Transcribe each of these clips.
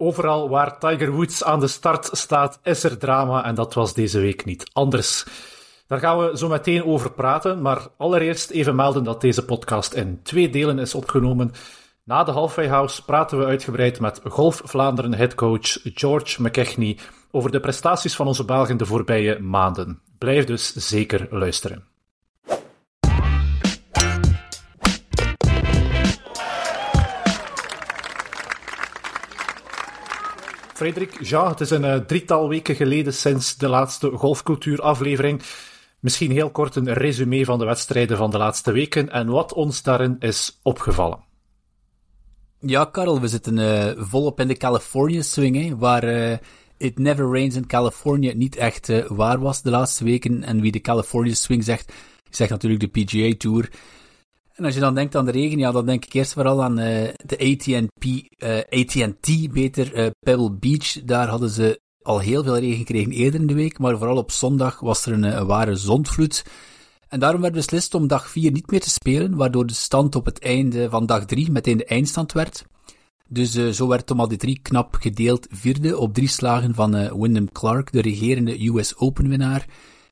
Overal waar Tiger Woods aan de start staat, is er drama en dat was deze week niet anders. Daar gaan we zo meteen over praten, maar allereerst even melden dat deze podcast in twee delen is opgenomen. Na de Halfway House praten we uitgebreid met Golf Vlaanderen headcoach George McKechnie over de prestaties van onze Belgen de voorbije maanden. Blijf dus zeker luisteren. Frederik, ja, het is een uh, drietal weken geleden sinds de laatste golfcultuuraflevering. Misschien heel kort een resume van de wedstrijden van de laatste weken en wat ons daarin is opgevallen. Ja, Karel, we zitten uh, volop in de California swing, hè, waar uh, It Never Rains in California niet echt waar was de laatste weken. En wie de California swing zegt, zegt natuurlijk de PGA Tour. En als je dan denkt aan de regen, ja, dan denk ik eerst vooral aan uh, de AT&T, beter, Pebble Beach. Daar hadden ze al heel veel regen gekregen eerder in de week, maar vooral op zondag was er een, ware zondvloed. En daarom werd beslist om dag 4 niet meer te spelen, waardoor de stand op het einde van dag 3 meteen de eindstand werd. Dus uh, zo werd de Drie knap gedeeld vierde op drie slagen van uh, Wyndham Clark, de regerende US Open winnaar.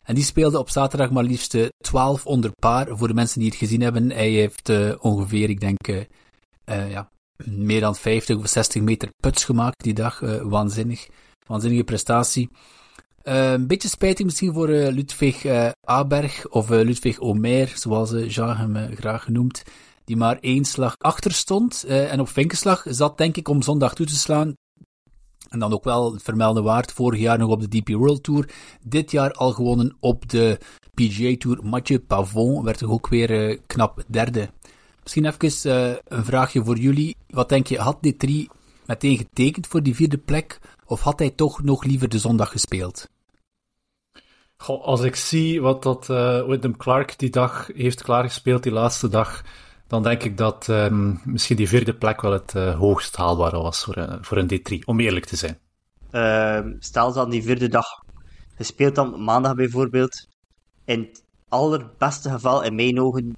En die speelde op zaterdag maar liefst 12 onder paar. Voor de mensen die het gezien hebben, hij heeft uh, ongeveer, ik denk, ja, meer dan 50 of 60 meter puts gemaakt die dag. waanzinnig. Waanzinnige prestatie. Een beetje spijtig misschien voor Ludwig Aberg of Ludwig Omer, zoals Jean hem graag genoemd, die maar één slag achter stond en op vinkenslag zat, denk ik, om zondag toe te slaan. En dan ook wel het vermelde waard, vorig jaar nog op de DP World Tour, dit jaar al gewonnen op de PGA Tour. Mathieu Pavon werd toch ook weer knap derde. Misschien even een vraagje voor jullie. Wat denk je, had dit meteen getekend voor die vierde plek? Of had hij toch nog liever de zondag gespeeld? Goh, als ik zie wat dat uh, Wyndham Clark die dag heeft klaargespeeld, die laatste dag, dan denk ik dat um, misschien die vierde plek wel het uh, hoogst haalbare was voor, uh, voor een D3, om eerlijk te zijn. Uh, stel dan die vierde dag gespeeld dan maandag bijvoorbeeld. In het allerbeste geval, in mijn ogen,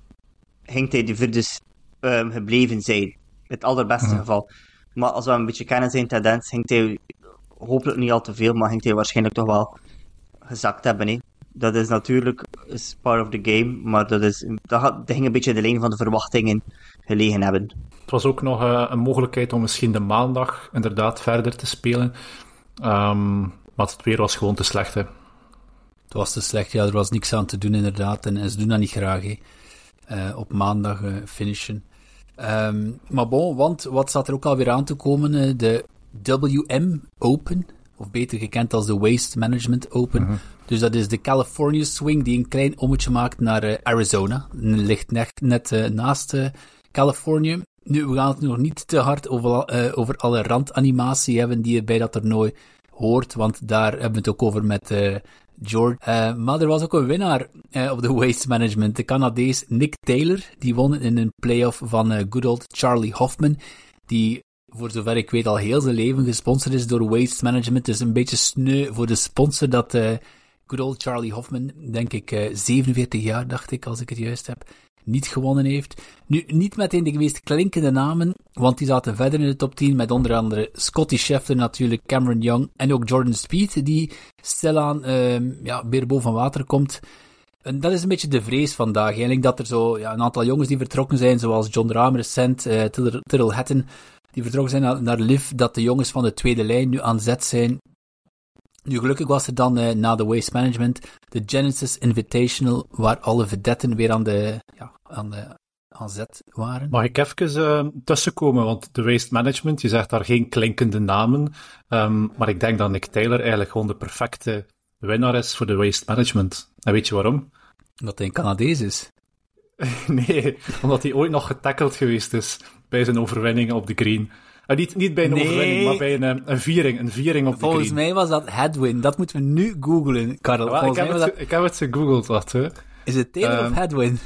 ging hij de vierde um, gebleven zijn. In het allerbeste -huh. geval. Maar als we een beetje kennen zijn tendens, ging hij hopelijk niet al te veel, maar ging hij waarschijnlijk toch wel gezakt hebben. Hè. Dat is natuurlijk is part of the game, maar dat, is, dat, dat ging een beetje de lijn van de verwachtingen gelegen hebben. Het was ook nog uh, een mogelijkheid om misschien de maandag inderdaad verder te spelen. Um, maar het weer was gewoon te slecht. Hè. Het was te slecht, ja, er was niks aan te doen inderdaad. En, en ze doen dat niet graag, hè. Uh, op maandag uh, finishen. Um, maar bon, want wat staat er ook alweer aan te komen? de WM Open, of beter gekend als de Waste Management Open. Uh -huh. Dus dat is de California Swing die een klein ommetje maakt naar uh, Arizona. Ligt net, net uh, naast uh, Californië. Nu, we gaan het nog niet te hard over, over alle randanimatie hebben die je bij dat toernooi hoort, want daar hebben we het ook over met George. maar er was ook een winnaar op de Waste Management, de Canadees Nick Taylor. Die won in een playoff van good old Charlie Hoffman. Die voor zover ik weet, al heel zijn leven gesponsord is door Waste Management. Dus een beetje sneu voor de sponsor dat uh, good old Charlie Hoffman, denk ik, uh, 47 jaar, dacht ik, als ik het juist heb, niet gewonnen heeft. Nu, niet meteen de meest klinkende namen, want die zaten verder in de top 10 met onder andere Scotty Scheffler natuurlijk, Cameron Young en ook Jordan Speed, die stilaan uh, ja, weer boven water komt. En dat is een beetje de vrees vandaag. Eigenlijk dat er zo ja, een aantal jongens die vertrokken zijn, zoals John Rahm recent, uh, Tyrrell Hatton, die vertrokken zijn naar, naar Liv, dat de jongens van de tweede lijn nu aan zet zijn. Nu, gelukkig was er dan uh, na de Waste Management de Genesis Invitational, waar alle vedetten weer aan de, ja, aan de aan zet waren. Mag ik even uh, tussenkomen, want de Waste Management, je zegt daar geen klinkende namen, um, maar ik denk dat Nick Taylor eigenlijk gewoon de perfecte winnaar is voor de Waste Management. En weet je waarom? Omdat hij een Canadees is. nee, omdat hij ooit nog getackled geweest is bij zijn overwinning op de green. Uh, niet, niet bij een nee. overwinning, maar bij een, eh, een viering. Een viering op Volgens de green. mij was dat Headwind. Dat moeten we nu googlen, Karel. Ja, ik, heb mij het, dat... ik heb het gegoogeld, wacht. Hè. Is het Taylor um, of Headwind?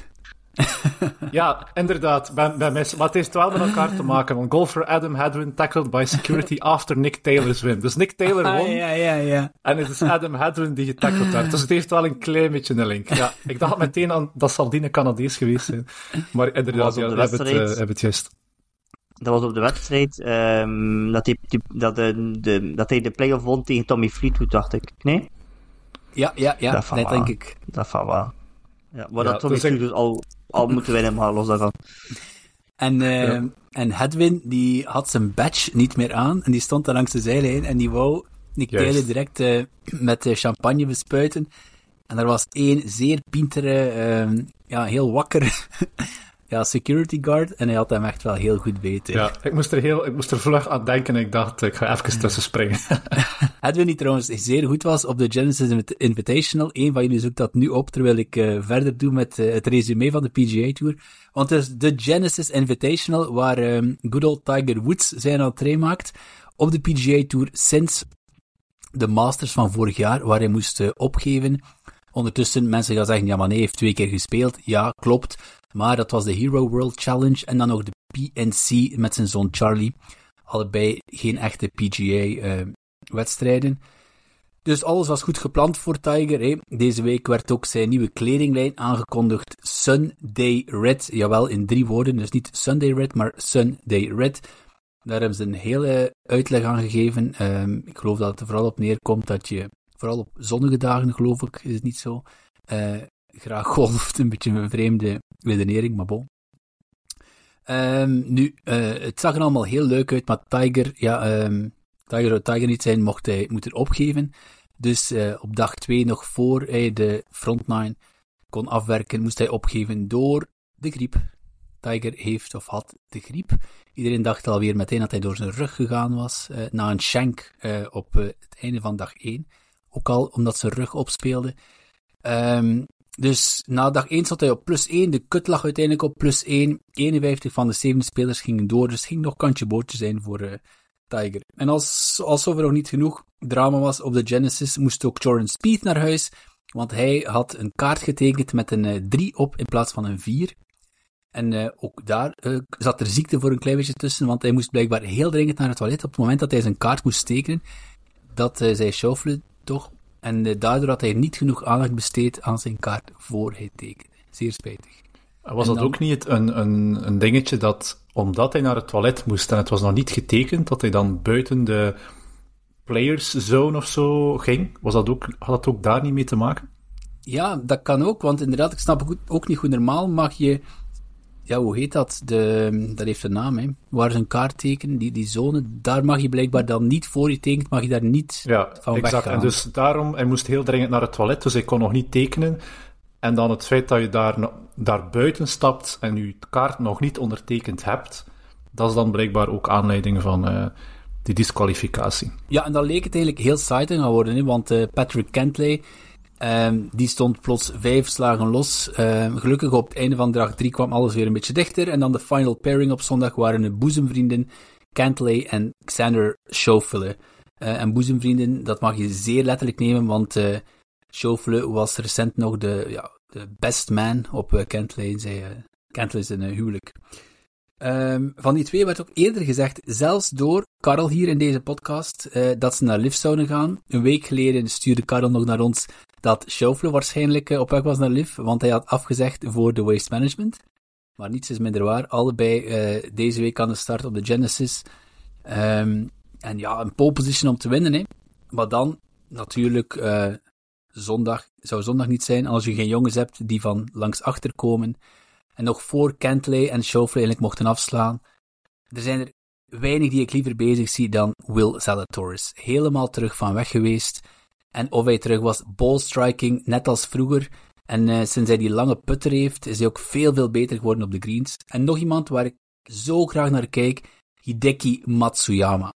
ja, inderdaad. Ben, ben mis. Maar het heeft wel met elkaar te maken. Want golfer Adam Hadwin tackled by security after Nick Taylor's win. Dus Nick Taylor won. Ah, ja, ja, ja. En het is Adam Hadwin die getackled werd. Dus het heeft wel een klein beetje een link. Ja, ik dacht meteen aan dat een Canadees geweest zijn. Maar inderdaad, ja, we hebben het, uh, hebben het juist. Dat was op de wedstrijd ehm, dat, hij, die, dat, de, de, dat hij de play-off won tegen Tommy Fleetwood, dacht ik. Nee? Ja, ja, ja, dat, dat denk ik. Dat van wel. Ja, maar ja, dat Tommy Fleetwood dus al, al moeten winnen, maar los daarvan. En, uh, ja. en Hedwin, die had zijn badge niet meer aan en die stond daar langs de zijlijn en die wou die direct uh, met champagne bespuiten. En er was één zeer pintere, uh, ja, heel wakker ja, security guard en hij had hem echt wel heel goed beter. Ja, ik moest er, heel, ik moest er vlug aan denken en ik dacht, ik ga even tussen springen. Edwin, die trouwens zeer goed was op de Genesis Invitational. Eén van jullie zoekt dat nu op, terwijl ik uh, verder doe met uh, het resume van de PGA Tour. Want het is de Genesis Invitational, waar um, good old Tiger Woods zijn entree maakt op de PGA Tour sinds de Masters van vorig jaar, waar hij moest uh, opgeven. Ondertussen, mensen gaan zeggen, ja maar nee, hij heeft twee keer gespeeld. Ja, klopt. Maar dat was de Hero World Challenge en dan nog de PNC met zijn zoon Charlie. Allebei geen echte PGA-wedstrijden. Uh, dus alles was goed gepland voor Tiger. Hè. Deze week werd ook zijn nieuwe kledinglijn aangekondigd. Sunday Red. Jawel, in drie woorden. Dus niet Sunday Red, maar Sunday Red. Daar hebben ze een hele uitleg aan gegeven. Um, ik geloof dat het er vooral op neerkomt dat je, vooral op zonnige dagen geloof ik, is het niet zo, uh, graag golft. Een beetje een vreemde redenering, maar bon. Um, nu, uh, het zag er allemaal heel leuk uit, maar Tiger, ja, um, Tiger zou Tiger niet zijn, mocht hij moeten opgeven. Dus uh, op dag 2, nog voor hij de frontline kon afwerken, moest hij opgeven door de griep. Tiger heeft of had de griep. Iedereen dacht alweer meteen dat hij door zijn rug gegaan was, uh, na een shank op het einde van dag 1. Ook al omdat zijn rug opspeelde. Um, dus na dag 1 zat hij op plus 1. De kut lag uiteindelijk op plus 1. 51 van de 7 spelers gingen door. Dus het ging nog kantje boordje zijn voor uh, Tiger. En als, alsof er nog niet genoeg drama was op de Genesis, moest ook Jordan Speed naar huis. Want hij had een kaart getekend met een uh, eh, 3 op in plaats van een 4. En uh, ook daar zat er ziekte voor een klein beetje tussen, want hij moest blijkbaar heel dringend naar het toilet op het moment dat hij zijn kaart moest tekenen. Dat zei Schaufele toch en uh, daardoor had hij niet genoeg aandacht besteed aan zijn kaart voor hij tekende. Zeer spijtig. Was dat ook niet een, een, een dingetje dat, omdat hij naar het toilet moest en het was nog niet getekend, dat hij dan buiten de players zone of zo ging? Was dat ook, had dat ook daar niet mee te maken? Ja, dat kan ook, want inderdaad, ik snap ook niet hoe normaal mag je ja, hoe heet dat? De, dat heeft een naam, hè. Waar ze een kaart tekenen, die, die zone, daar mag je blijkbaar dan niet voor je tekent, mag je daar niet ja, van exact. weggaan. En dus daarom, hij moest heel dringend naar het toilet, dus hij kon nog niet tekenen. En dan het feit dat je daar, daar buiten stapt en je kaart nog niet ondertekend hebt, dat is dan blijkbaar ook aanleiding van uh, die disqualificatie. Ja, en dan leek het eigenlijk heel saai te gaan worden, hè, want uh, Patrick Kentley Um, die stond plots vijf slagen los. Um, gelukkig op het einde van dag drie kwam alles weer een beetje dichter. En dan de final pairing op zondag waren de boezemvrienden Cantley en Xander Schauffele. Uh, en boezemvrienden, dat mag je zeer letterlijk nemen, want uh, was recent nog de, ja, de best man op uh, Cantley. Zij, Cantley is een huwelijk. Um, van die twee werd ook eerder gezegd, zelfs door Karel hier in deze podcast, dat ze naar Liv zouden gaan. Een week geleden stuurde Karel nog naar ons dat Schaufele waarschijnlijk uh, op weg was naar Liv, want hij had afgezegd voor de Waste Management. Maar niets is minder waar. Allebei uh, deze week aan de start op de Genesis. Um, en ja, een pole position om te winnen. Hè. Maar dan, natuurlijk, zondag zou zondag niet zijn als je geen jongens hebt die van langs achter komen en nog voor Kentley en Schauffele eigenlijk mochten afslaan. Er zijn er weinig die ik liever bezig zie dan Will Zalatoris. Helemaal terug van weg geweest. En of hij terug was, ballstriking, net als vroeger. En uh, sinds hij die lange putter heeft, is hij ook veel, veel beter geworden op de greens. En nog iemand waar ik zo graag naar kijk, Hideki Matsuyama.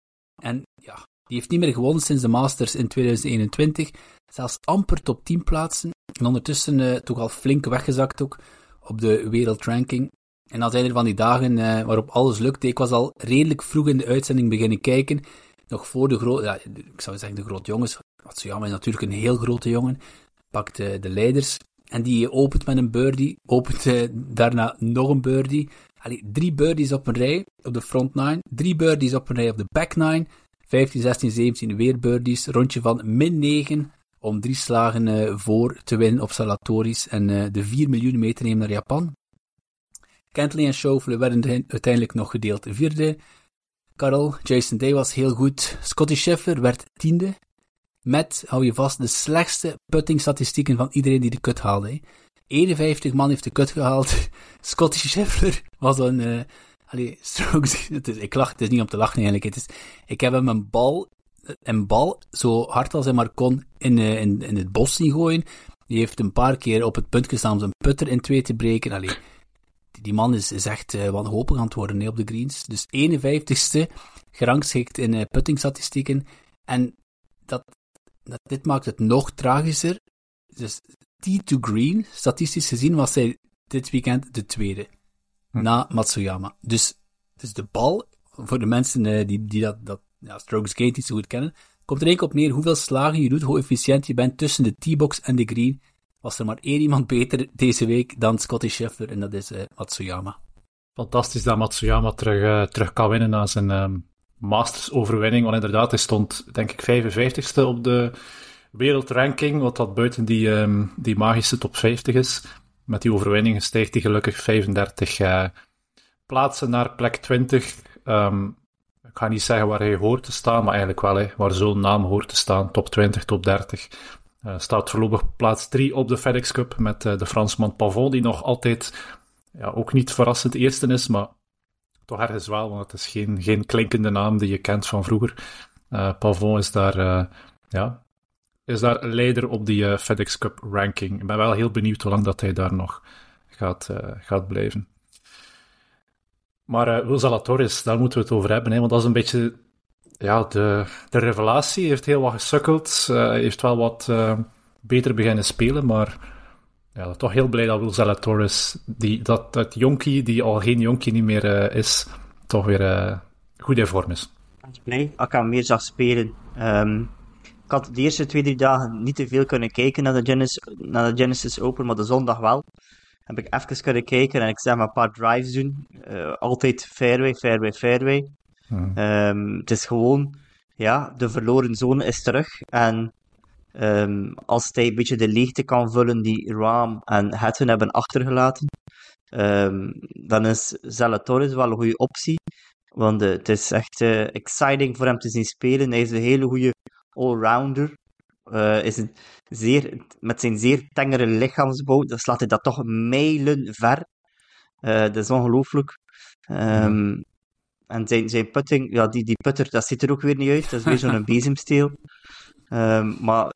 En ja, die heeft niet meer gewonnen sinds de Masters in 2021. Zelfs amper top 10 plaatsen. En ondertussen uh, toch al flink weggezakt ook op de wereldranking. En dan zijn er van die dagen uh, waarop alles lukte. Ik was al redelijk vroeg in de uitzending beginnen kijken. Nog voor de grote, ja, ik zou zeggen de grote jongens. Matsuyama is natuurlijk een heel grote jongen. Pakt uh, de leiders. En die opent met een birdie. Opent uh, daarna nog een birdie. Allee, drie birdies op een rij op de front nine. Drie birdies op een rij op de back nine. 15, 16, 17 weer birdies. Rondje van min 9 om drie slagen uh, voor te winnen op Salatoris en de 4 miljoen mee te nemen naar Japan. Kentley en Schauffele werden uiteindelijk nog gedeeld vierde. Karel, Jason Day was heel goed. Scotty Scheffler werd tiende. Met, hou je vast, de slechtste putting-statistieken van iedereen die de kut haalde. 51 man heeft de kut gehaald. Scotty Scheffler was een... Uh, allee, strokes. Ik lach, het is niet om te lachen eigenlijk. Het is, ik heb hem een bal, een bal zo hard als hij maar kon in, uh, in, in het bos zien gooien. Die heeft een paar keer op het punt gestaan om zijn putter in twee te breken. Allee, die man is, is echt uh, wanhopig aan het worden nee, op de greens. Dus 51ste gerangschikt in uh, puttingstatistieken. En dat, dat, dit maakt het nog tragischer. Dus T to green, statistisch gezien, was hij dit weekend de tweede. Hm. Na Matsuyama. Dus, dus de bal, voor de mensen uh, die, die dat, dat ja, Strokes Gate niet zo goed kennen, komt er enkel op neer hoeveel slagen je doet, hoe efficiënt je bent tussen de T-box en de green was er maar één iemand beter deze week dan Scotty Scheffler, en dat is uh, Matsuyama. Fantastisch dat Matsuyama terug, uh, terug kan winnen na zijn um, Masters-overwinning. Want inderdaad, hij stond, denk ik, 55ste op de wereldranking, wat dat buiten die, um, die magische top 50 is. Met die overwinning stijgt hij gelukkig 35 uh, eh, plaatsen naar plek 20. Um, ehm, ik ga niet zeggen waar hij hoort te staan, maar eigenlijk wel, hè, waar zo'n naam hoort te staan. Top 20, top 30. Uh, staat voorlopig plaats 3 op de FedEx Cup met uh, de Fransman Pavon, die nog altijd ja, ook niet verrassend eerste is, maar toch ergens wel, want het is geen, geen klinkende naam die je kent van vroeger. Uh, Pavon is daar, ja, is daar leider op die FedEx Cup ranking. Ik ben wel heel benieuwd hoe lang dat hij daar nog gaat, gaat blijven. Maar uh, Zalatoris, daar moeten we het over hebben, hè, want dat is een beetje ja, de, de revelatie heeft heel wat gesukkeld. Heeft wel wat beter beginnen spelen, maar ja, toch heel blij dat Will Zalatoris, die, dat, dat jonkie, die al geen jonkie niet meer uh, is, toch weer goed in vorm is. Ik ben blij dat ik hem meer zag spelen. Um, ik had de eerste twee, drie dagen niet te veel kunnen kijken naar de, Genesis, naar de Genesis Open, maar de zondag wel. Heb ik even kunnen kijken en ik zeg maar een paar drives doen. altijd fairway, fairway, fairway. Hmm. Um, het is gewoon, ja, de verloren zone is terug. En um, als hij een beetje de leegte kan vullen die Ram en Hatton hebben achtergelaten, um, dan is Zalatoris wel een goede optie. Want uh, het is echt uh, exciting voor hem te zien spelen. Hij is een hele goede allrounder. Uh, is een zeer, met zijn zeer tengere lichaamsbouw, dan slaat hij dat toch mijlen ver. dat is ongelooflijk. Um, en zijn, zijn putting, ja, die, die putter, dat ziet er ook weer niet uit. Dat is weer zo'n bezemsteel. Um, maar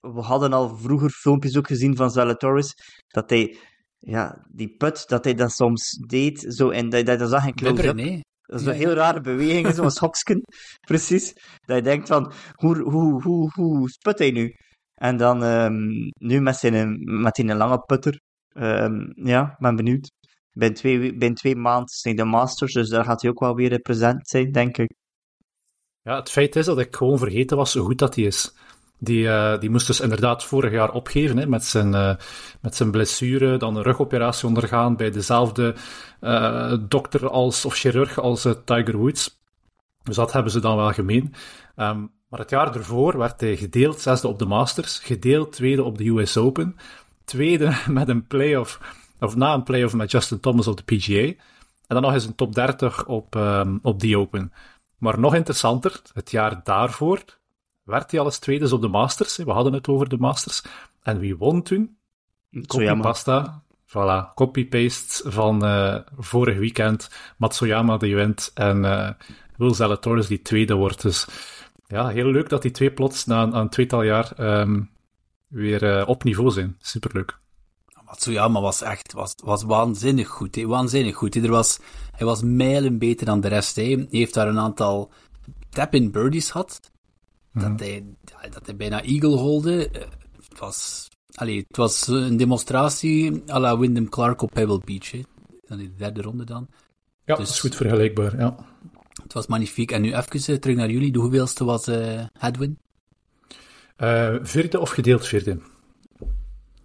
we hadden al vroeger filmpjes ook gezien van Zalatoris, dat hij, ja, die put, dat hij dat soms deed, zo, en dat, dat, dat zag een close-up. Dat is een heel rare beweging, zoals hoksken, precies. Dat je denkt van, hoe, hoe, hoe, hoe sput hij nu? En dan um, nu met, zijn, met die lange putter, um, ja, ben benieuwd. Binnen twee, binnen twee maanden zijn de Masters, dus daar gaat hij ook wel weer present zijn, denk ik. Ja, het feit is dat ik gewoon vergeten was hoe goed dat hij is. Die, uh, die moest dus inderdaad vorig jaar opgeven hè, met, zijn, uh, met zijn blessure, dan een rugoperatie ondergaan bij dezelfde uh, dokter als, of chirurg als Tiger Woods. Dus dat hebben ze dan wel gemeen. Um, maar het jaar ervoor werd hij gedeeld zesde op de Masters, gedeeld tweede op de US Open, tweede met een playoff of na een playoff met Justin Thomas op de PGA. En dan nog eens een top 30 op, um, op die Open. Maar nog interessanter, het jaar daarvoor werd hij alles tweede op de Masters. We hadden het over de Masters. En wie won toen? Copy-pasta. Voilà, copy-paste van uh, vorig weekend. Matsuyama die wint en uh, Will Zalatoris die tweede wordt. Dus ja, heel leuk dat die twee plots na een, een tweetal jaar um, weer uh, op niveau zijn. Superleuk. Matsuyama was echt was, was waanzinnig goed. He. Waanzinnig goed. He. Er was, hij was mijlen beter dan de rest. He. Hij heeft daar een aantal tap-in birdies gehad. dat, mhm. hij, dat hij bijna eagle holde. Eh, het was, allee, het was een demonstratie à la Wyndham Clark op Pebble Beach. He. Dan in de derde ronde dan. Ja, dus, dat is goed vergelijkbaar. Ja. Het was magnifiek. En nu even uh, terug naar jullie. De hoeveelste was uh, Hadwin? Uh, vierde of gedeeld vierde.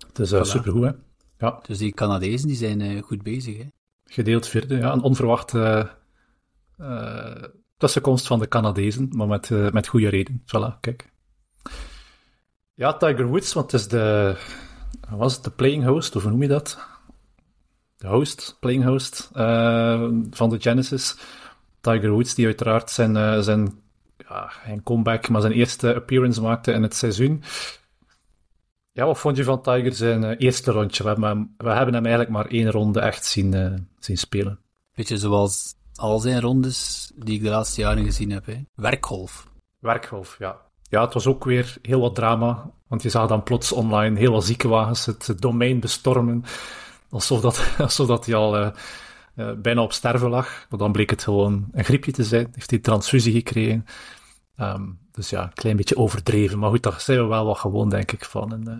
Het is uh, voilà. supergoed, hè? Ja. Dus die Canadezen die zijn uh, goed bezig. Hè? Gedeeld vierde, ja. Een onverwachte uh, tussenkomst van de Canadezen, maar met, met goede reden. Voilà, kijk. Ja, Tiger Woods, want het is de... Was het de playing host, of hoe noem je dat? de host, playing host van de Genesis. Tiger Woods, die uiteraard zijn, zijn ja, geen comeback, maar zijn eerste appearance maakte in het seizoen. Ja, wat vond je van Tiger zijn eerste rondje? We hebben, hem, we hebben hem eigenlijk maar één ronde echt zien, zien spelen. Beetje zoals al zijn rondes die ik de laatste jaren gezien heb. Hè. Werkgolf. Werkgolf, ja. Ja, het was ook weer heel wat drama. Want je zag dan plots online heel wat ziekenwagens het domein bestormen. Alsof dat, alsof dat hij al uh, uh, bijna op sterven lag. Maar dan bleek het gewoon een griepje te zijn. Heeft hij transfusie gekregen. Um, dus ja, een klein beetje overdreven. Maar goed, daar zijn we wel wat gewoon, denk ik, van een, uh,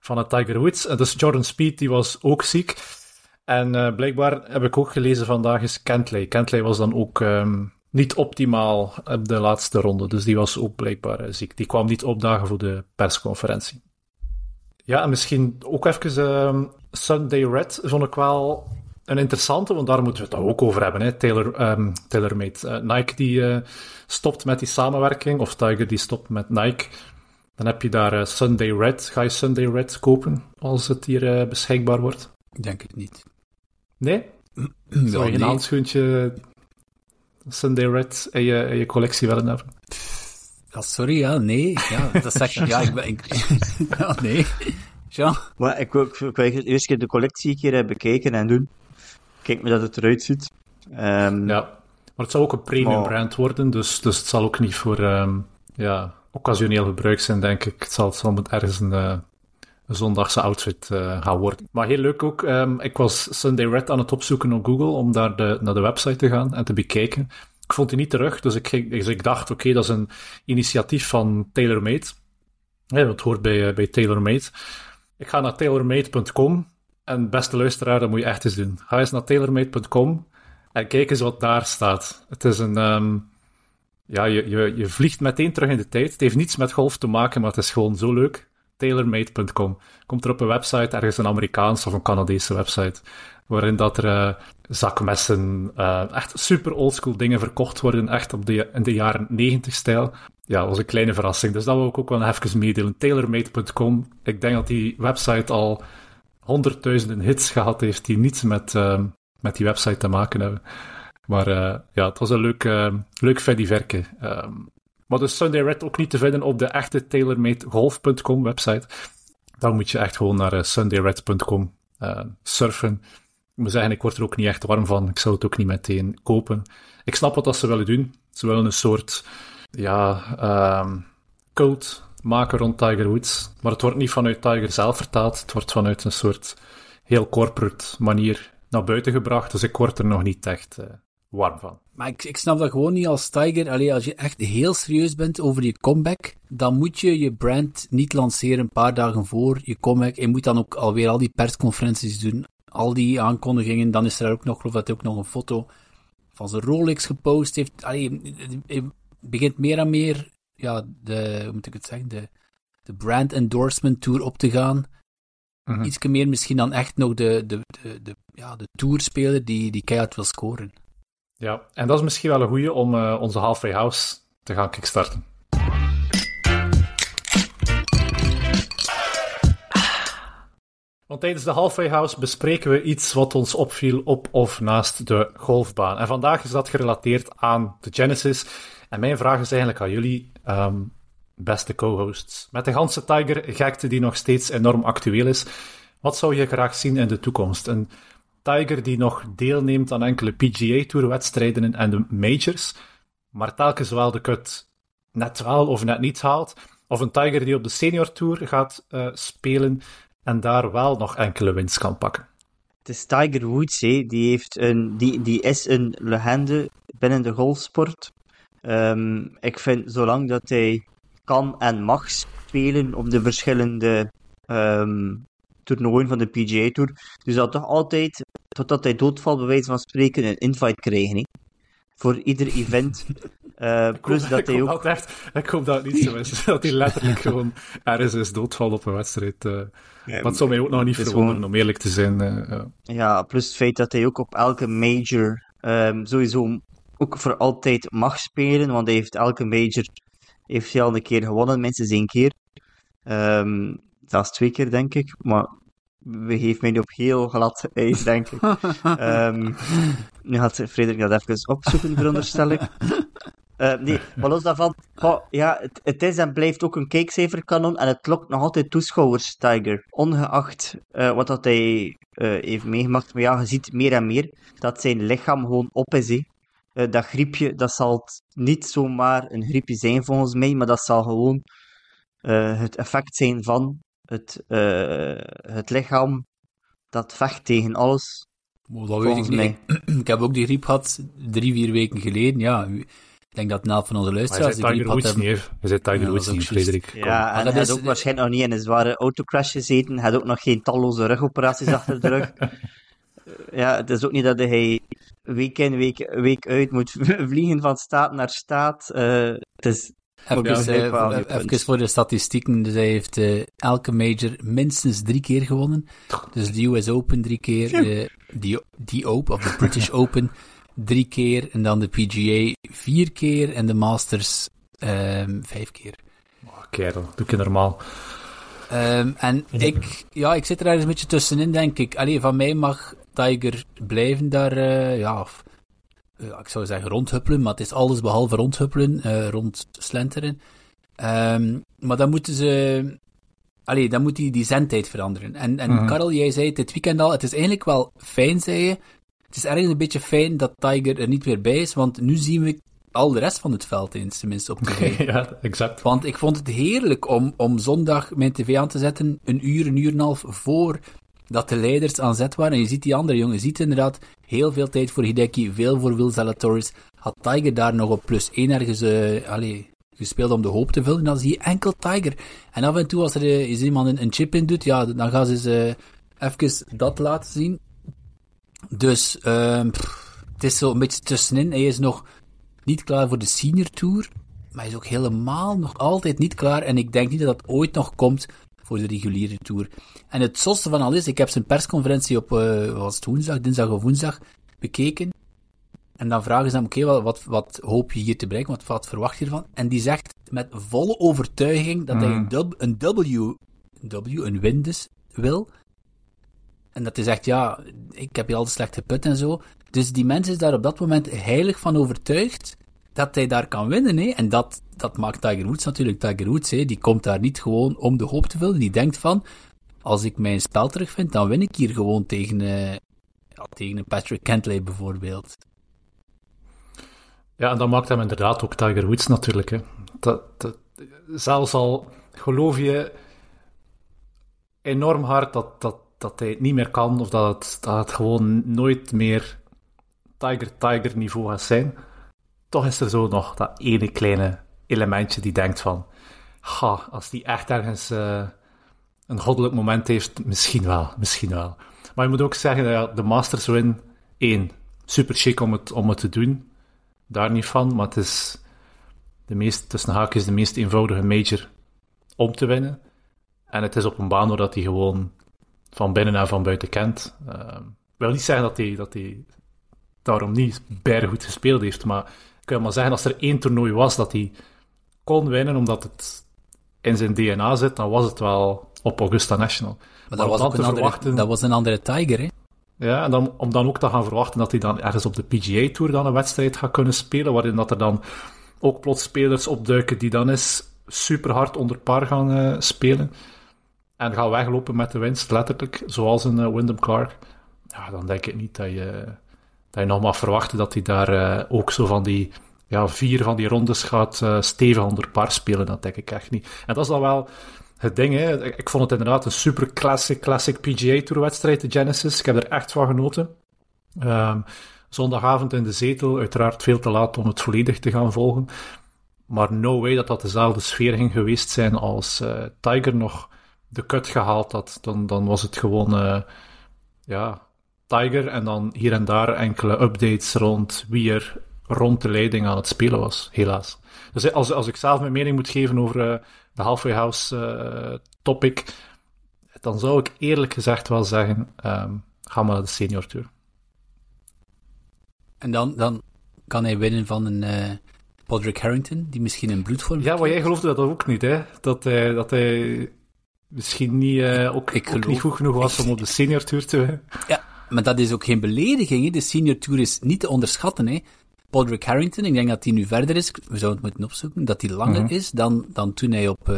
van een Tiger Woods. En dus Jordan Speed, die was ook ziek. En uh, blijkbaar heb ik ook gelezen vandaag is Kentley. Kentley was dan ook um, niet optimaal op de laatste ronde, dus die was ook blijkbaar uh, ziek. Die kwam niet opdagen voor de persconferentie. Ja, en misschien ook even uh, Sunday Red vond ik wel een interessante, want daar moeten we het ook over hebben. Hè. Taylor, um, TaylorMade. Uh, Nike die stopt met die samenwerking, of Tiger die stopt met Nike. Dan heb je daar Sunday Red. Ga je Sunday Red kopen als het hier beschikbaar wordt? Denk ik niet. Nee? Zou je een nee. handschoentje Sunday Red in je, in je collectie willen hebben? Ja, sorry, ja, nee. Ja, dat zeg ik. Ja, ik ben... Ik, ja, nee. Ja. Maar ik wil, ik wil eerst keer de collectie een keer bekijken en doen. Kijk me dat het eruit ziet. Um, ja, maar het zal ook een premium maar... brand worden, dus, dus het zal ook niet voor um, ja, occasioneel gebruik zijn, denk ik. Het zal, het zal ergens een, uh, een zondagse outfit uh, gaan worden. Maar heel leuk ook, um, ik was Sunday Red aan het opzoeken op Google om daar de, naar de website te gaan en te bekijken. Ik vond die niet terug, dus ik, ging, dus ik dacht, oké, okay, dat is een initiatief van TaylorMade. Ja, dat hoort bij, uh, bij TaylorMade. Ik ga naar tailormade.com en beste luisteraar, dat moet je echt eens doen. Ga eens naar tailormade.com en kijk eens wat daar staat. Het is een... Um, ja, je, je, je vliegt meteen terug in de tijd. Het heeft niets met golf te maken, maar het is gewoon zo leuk tailormade.com. Komt er op een website, ergens een Amerikaanse of een Canadese website, waarin dat er uh, zakmessen, uh, echt super oldschool dingen verkocht worden, echt op de, in de jaren 90 stijl. Ja, dat was een kleine verrassing, dus dat wil ik ook wel even meedelen. Tailormade.com, ik denk dat die website al honderdduizenden hits gehad heeft die niets met, uh, met die website te maken hebben. Maar ja, het was een leuk, leuk verke. Um, maar dus Sunday Red ook niet te vinden op de echte TaylorMadeGolf.com website. Dan moet je echt gewoon naar uh, sundayred.com uh, surfen. Ik moet zeggen, ik word er ook niet echt warm van. Ik zou het ook niet meteen kopen. Ik snap wat ze willen doen. Ze willen een soort, ja, um, cult maken rond Tiger Woods. Maar het wordt niet vanuit Tiger zelf vertaald. Het wordt vanuit een soort heel corporate manier naar buiten gebracht. Dus ik word er nog niet echt uh, warm van. Maar ik, ik snap dat gewoon niet als Tiger. Allee, als je echt heel serieus bent over je comeback, dan moet je je brand niet lanceren een paar dagen voor je comeback. Je moet dan ook alweer al die persconferenties doen, al die aankondigingen. Dan is er ook nog, geloof dat ook nog een foto van zijn Rolex gepost heeft. Allee, je begint meer en meer, ja, de, hoe moet ik het zeggen, de, de brand endorsement tour op te gaan. Mm Iets meer misschien dan echt nog de, de, de, de, ja, de tourspeler die, die keihard wil scoren. Ja, en dat is misschien wel een goede om uh, onze Halfway House te gaan kickstarten. Want tijdens de Halfway House bespreken we iets wat ons opviel op of naast de golfbaan. En vandaag is dat gerelateerd aan de Genesis. En mijn vraag is eigenlijk aan jullie, um, beste co-hosts. Met de ganse Tiger-gekte die nog steeds enorm actueel is, wat zou je graag zien in de toekomst? Een Tiger die nog deelneemt aan enkele PGA-tourwedstrijden en de majors, maar telkens wel de cut net wel of net niet haalt. Of een Tiger die op de senior tour gaat uh, spelen en daar wel nog enkele winst kan pakken. Het is Tiger Woods, hè. Die, heeft een, die, die is een legende binnen de golfsport. Um, ik vind, zolang dat hij kan en mag spelen op de verschillende um, toernooien van de PGA Tour, dus dat toch altijd, totdat hij doodvalt, bij wijze van spreken, een invite krijgen. Hè? Voor ieder event. Uh, plus ik dat hij ook. Echt, ik hoop dat het niet zo is. dat hij letterlijk gewoon ergens is doodvalt op een wedstrijd. Uh, ja, wat zou mij ook nog niet verwonderen, gewoon... om eerlijk te zijn. Uh, ja. ja. plus het feit dat hij ook op elke major um, sowieso ook voor altijd mag spelen, want hij heeft elke major heeft hij al een keer gewonnen, minstens één keer. Um, zelfs twee keer, denk ik. Maar begeeft mij nu op heel glad ijs, denk ik. Ehm, nu gaat Frederik dat even opzoeken, veronderstel ik. Uh, nee, maar los daarvan, oh, ja, het, het, is en blijft ook een kijkcijferkanon en het lokt nog altijd toeschouwers, Tiger. Ongeacht uh, wat dat hij uh, heeft meegemaakt. Maar ja, je ziet meer en meer dat zijn lichaam gewoon op is. He. Dat griepje, dat zal niet zomaar een griepje zijn volgens mij, maar dat zal gewoon het effect zijn van het, het lichaam dat vecht tegen alles. Oh, dat weet ik niet. ik heb ook die griep gehad drie, vier weken geleden. Ja, ik denk dat een van onze luisteraars... Je Tiger Woods niet, Je zit Tiger Woods niet, Frederik. Ja, en hij had ook waarschijnlijk nog niet in een zware autocrash gezeten. Hij had ook nog geen talloze rugoperaties achter de rug. ja, het is ook niet dat hij week in, week, week uit moet vliegen van staat naar staat. Uh, het is... Even, uh, even voor de statistieken. Dus hij heeft uh, elke major minstens drie keer gewonnen. Dus de US Open drie keer, de, de Open, of de British Open drie keer. En dan de PGA vier keer. En de Masters um, vijf keer. Oh, kerel, doe je normaal. Um, en ik, ja, ik zit er ergens een beetje tussenin, denk ik. Allee, van mij mag Tiger blijven daar, uh, ja, of, uh, ik zou zeggen rondhuppelen, maar het is alles behalve rondhuppelen, uh, rondslenteren. Um, maar dan moeten ze, allee, dan moet die, die zendtijd veranderen. En, en mm Karel, jij zei het dit weekend al, het is eigenlijk wel fijn, zei je, het is ergens een beetje fijn dat Tiger er niet meer bij is, want nu zien we al de rest van het veld eens, tenminste op tv. ja, exact. Want ik vond het heerlijk om, om zondag mijn tv aan te zetten, een uur, een uur en een half voor dat de leiders aan zet waren. En je ziet die andere jongen, je ziet inderdaad heel veel tijd voor Hideki, veel voor Will Zalatoris. Had Tiger daar nog op plus 1 ergens uh, allee, gespeeld om de hoop te vullen, dan zie je enkel Tiger. En af en toe als er uh, iemand een, een, chip in doet, ja, dan gaan ze uh, even dat laten zien. Dus um, het is zo een beetje tussenin. Hij is nog niet klaar voor de senior tour. Maar hij is ook helemaal nog altijd niet klaar. En ik denk niet dat dat ooit nog komt voor de reguliere tour. En het zotste van al is, ik heb zijn persconferentie op, uh, was het woensdag, dinsdag of woensdag, bekeken. En dan vragen ze hem, oké, okay, wat, wat, hoop je hier te bereiken? Wat, wat verwacht je ervan? En die zegt met volle overtuiging dat hij mm. een, een W, een W, een win dus, wil. En dat hij zegt, ja, ik heb je al de slechte put en zo. Dus die mens is daar op dat moment heilig van overtuigd dat hij daar kan winnen. Hè? En dat, dat maakt Tiger Woods natuurlijk Tiger Woods. Hè? Die komt daar niet gewoon om de hoop te vullen. Die denkt van, als ik mijn spel terugvind, dan win ik hier gewoon tegen, uh, ja, tegen Patrick Kentley bijvoorbeeld. Ja, en dat maakt hem inderdaad ook Tiger Woods natuurlijk. Hè. Dat, dat, zelfs al geloof je enorm hard dat, dat dat hij het niet meer kan of dat dat het gewoon nooit meer Tiger-Tiger niveau gaat zijn, toch is er zo nog dat ene kleine elementje die denkt van, ha, als die echt ergens uh, een goddelijk moment heeft, misschien wel, misschien wel. Maar je moet ook zeggen, ja, de Masters win, één, super chic om het, om het te doen, daar niet van, maar het is de meest, tussen haakjes, de meest eenvoudige major om te winnen. En het is op een baan waar dat hij gewoon van binnen en van buiten kent. Uh, wil niet zeggen dat hij, dat hij daarom niet goed gespeeld heeft, maar ik wil maar zeggen, als er één toernooi was dat hij kon winnen omdat het in zijn DNA zit, dan was het wel op Augusta National. Maar, dat, was een andere, dat was een andere Tiger, hè? Ja, en dan, om dan ook te gaan verwachten dat hij dan ergens op de PGA Tour dan een wedstrijd gaat kunnen spelen, waarin dat er dan ook plots spelers opduiken die dan eens super hard onder par gaan uh, spelen en gaan weglopen met de winst, letterlijk, zoals een uh, Wyndham Clark, ja, dan denk ik niet dat je, dat nog mag verwachten dat hij daar uh, ook zo van die ja, vier van die rondes gaat uh, stevig onder par spelen. Dat denk ik echt niet. En dat is dan wel het ding. Hè. Ik vond het inderdaad een super classic, classic PGA Tour wedstrijd, de Genesis. Ik heb er echt van genoten. Um, zondagavond in de zetel, uiteraard veel te laat om het volledig te gaan volgen. Maar no way dat dat dezelfde sfeer ging geweest zijn als uh, Tiger nog de cut gehaald had, dan, dan was het gewoon ja, Tiger en dan hier en daar enkele updates rond wie er rond de leiding aan het spelen was, helaas. Dus als, als ik zelf mijn mening moet geven over uh, de Halfway House uh, topic, dan zou ik eerlijk gezegd wel zeggen, um, ga maar naar de Senior Tour. En dan, dan kan hij winnen van een uh, Podrick Harrington, die misschien een bloedvorm Ja, maar jij geloofde dat ook niet, hè? Dat hij, dat hij misschien niet, ook, ik ook niet goed genoeg was om op de senior tour te... Ja, maar dat is ook geen belediging. Hè. De senior tour is niet te onderschatten. Hè. Podrick Harrington, ik denk dat hij nu verder is, we zouden het moeten opzoeken, dat hij langer mm -hmm. is dan, dan toen hij op uh,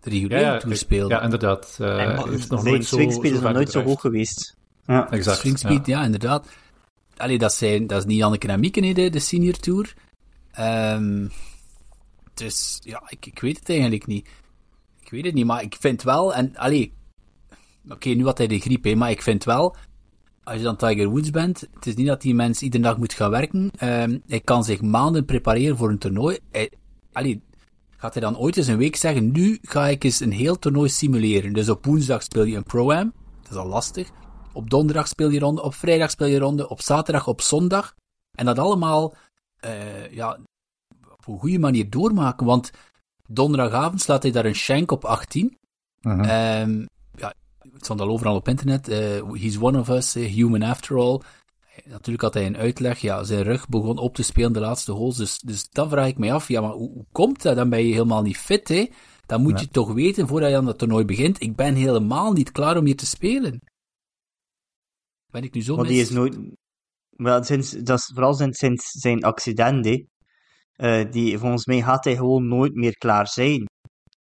de reguliere ja, ja, tour speelde. Ja, inderdaad. Uh, heeft nog nooit swingspeed is zo nog nooit zo hoog geweest. Ja, Exact. Swingspeed, ja. inderdaad. Allee, dat, zijn, dat is niet Anneke en Mieke, hè, de, de senior tour. Um, dus ja, ik, ik weet het eigenlijk niet. Ik weet het niet, maar ik vind wel, en allee, oké, okay, nu had hij de griep, hè, maar ik vind wel, als je dan Tiger Woods bent, het is niet dat die mens iedere dag moet gaan werken. Um, hij kan zich maanden prepareren voor een toernooi. Hij, allee, gaat hij dan ooit eens een week zeggen, nu ga ik eens een heel toernooi simuleren. Dus op woensdag speel je een Pro-Am, dat is al lastig. Op donderdag speel je ronde, op vrijdag speel je ronde, op zaterdag, op zondag. En dat allemaal, uh, ja, op een goede manier doormaken, want donderdagavond slaat hij daar een shank op 18. Uh -huh. um, ja, het stond al overal op internet. Uh, he's one of us, uh, human after all. Natuurlijk had hij een uitleg. Ja, zijn rug begon op te spelen de laatste holes. Dus, dus dan vraag ik mij af, ja, maar hoe, hoe komt dat? Dan ben je helemaal niet fit, hè? Dan moet ja. je toch weten, voordat je aan dat toernooi begint, ik ben helemaal niet klaar om hier te spelen. Ben ik nu zo maar mis? die is nooit... Maar sinds, dat is vooral sinds, sinds zijn accident, hè. Uh, die, volgens mij gaat hij gewoon nooit meer klaar zijn.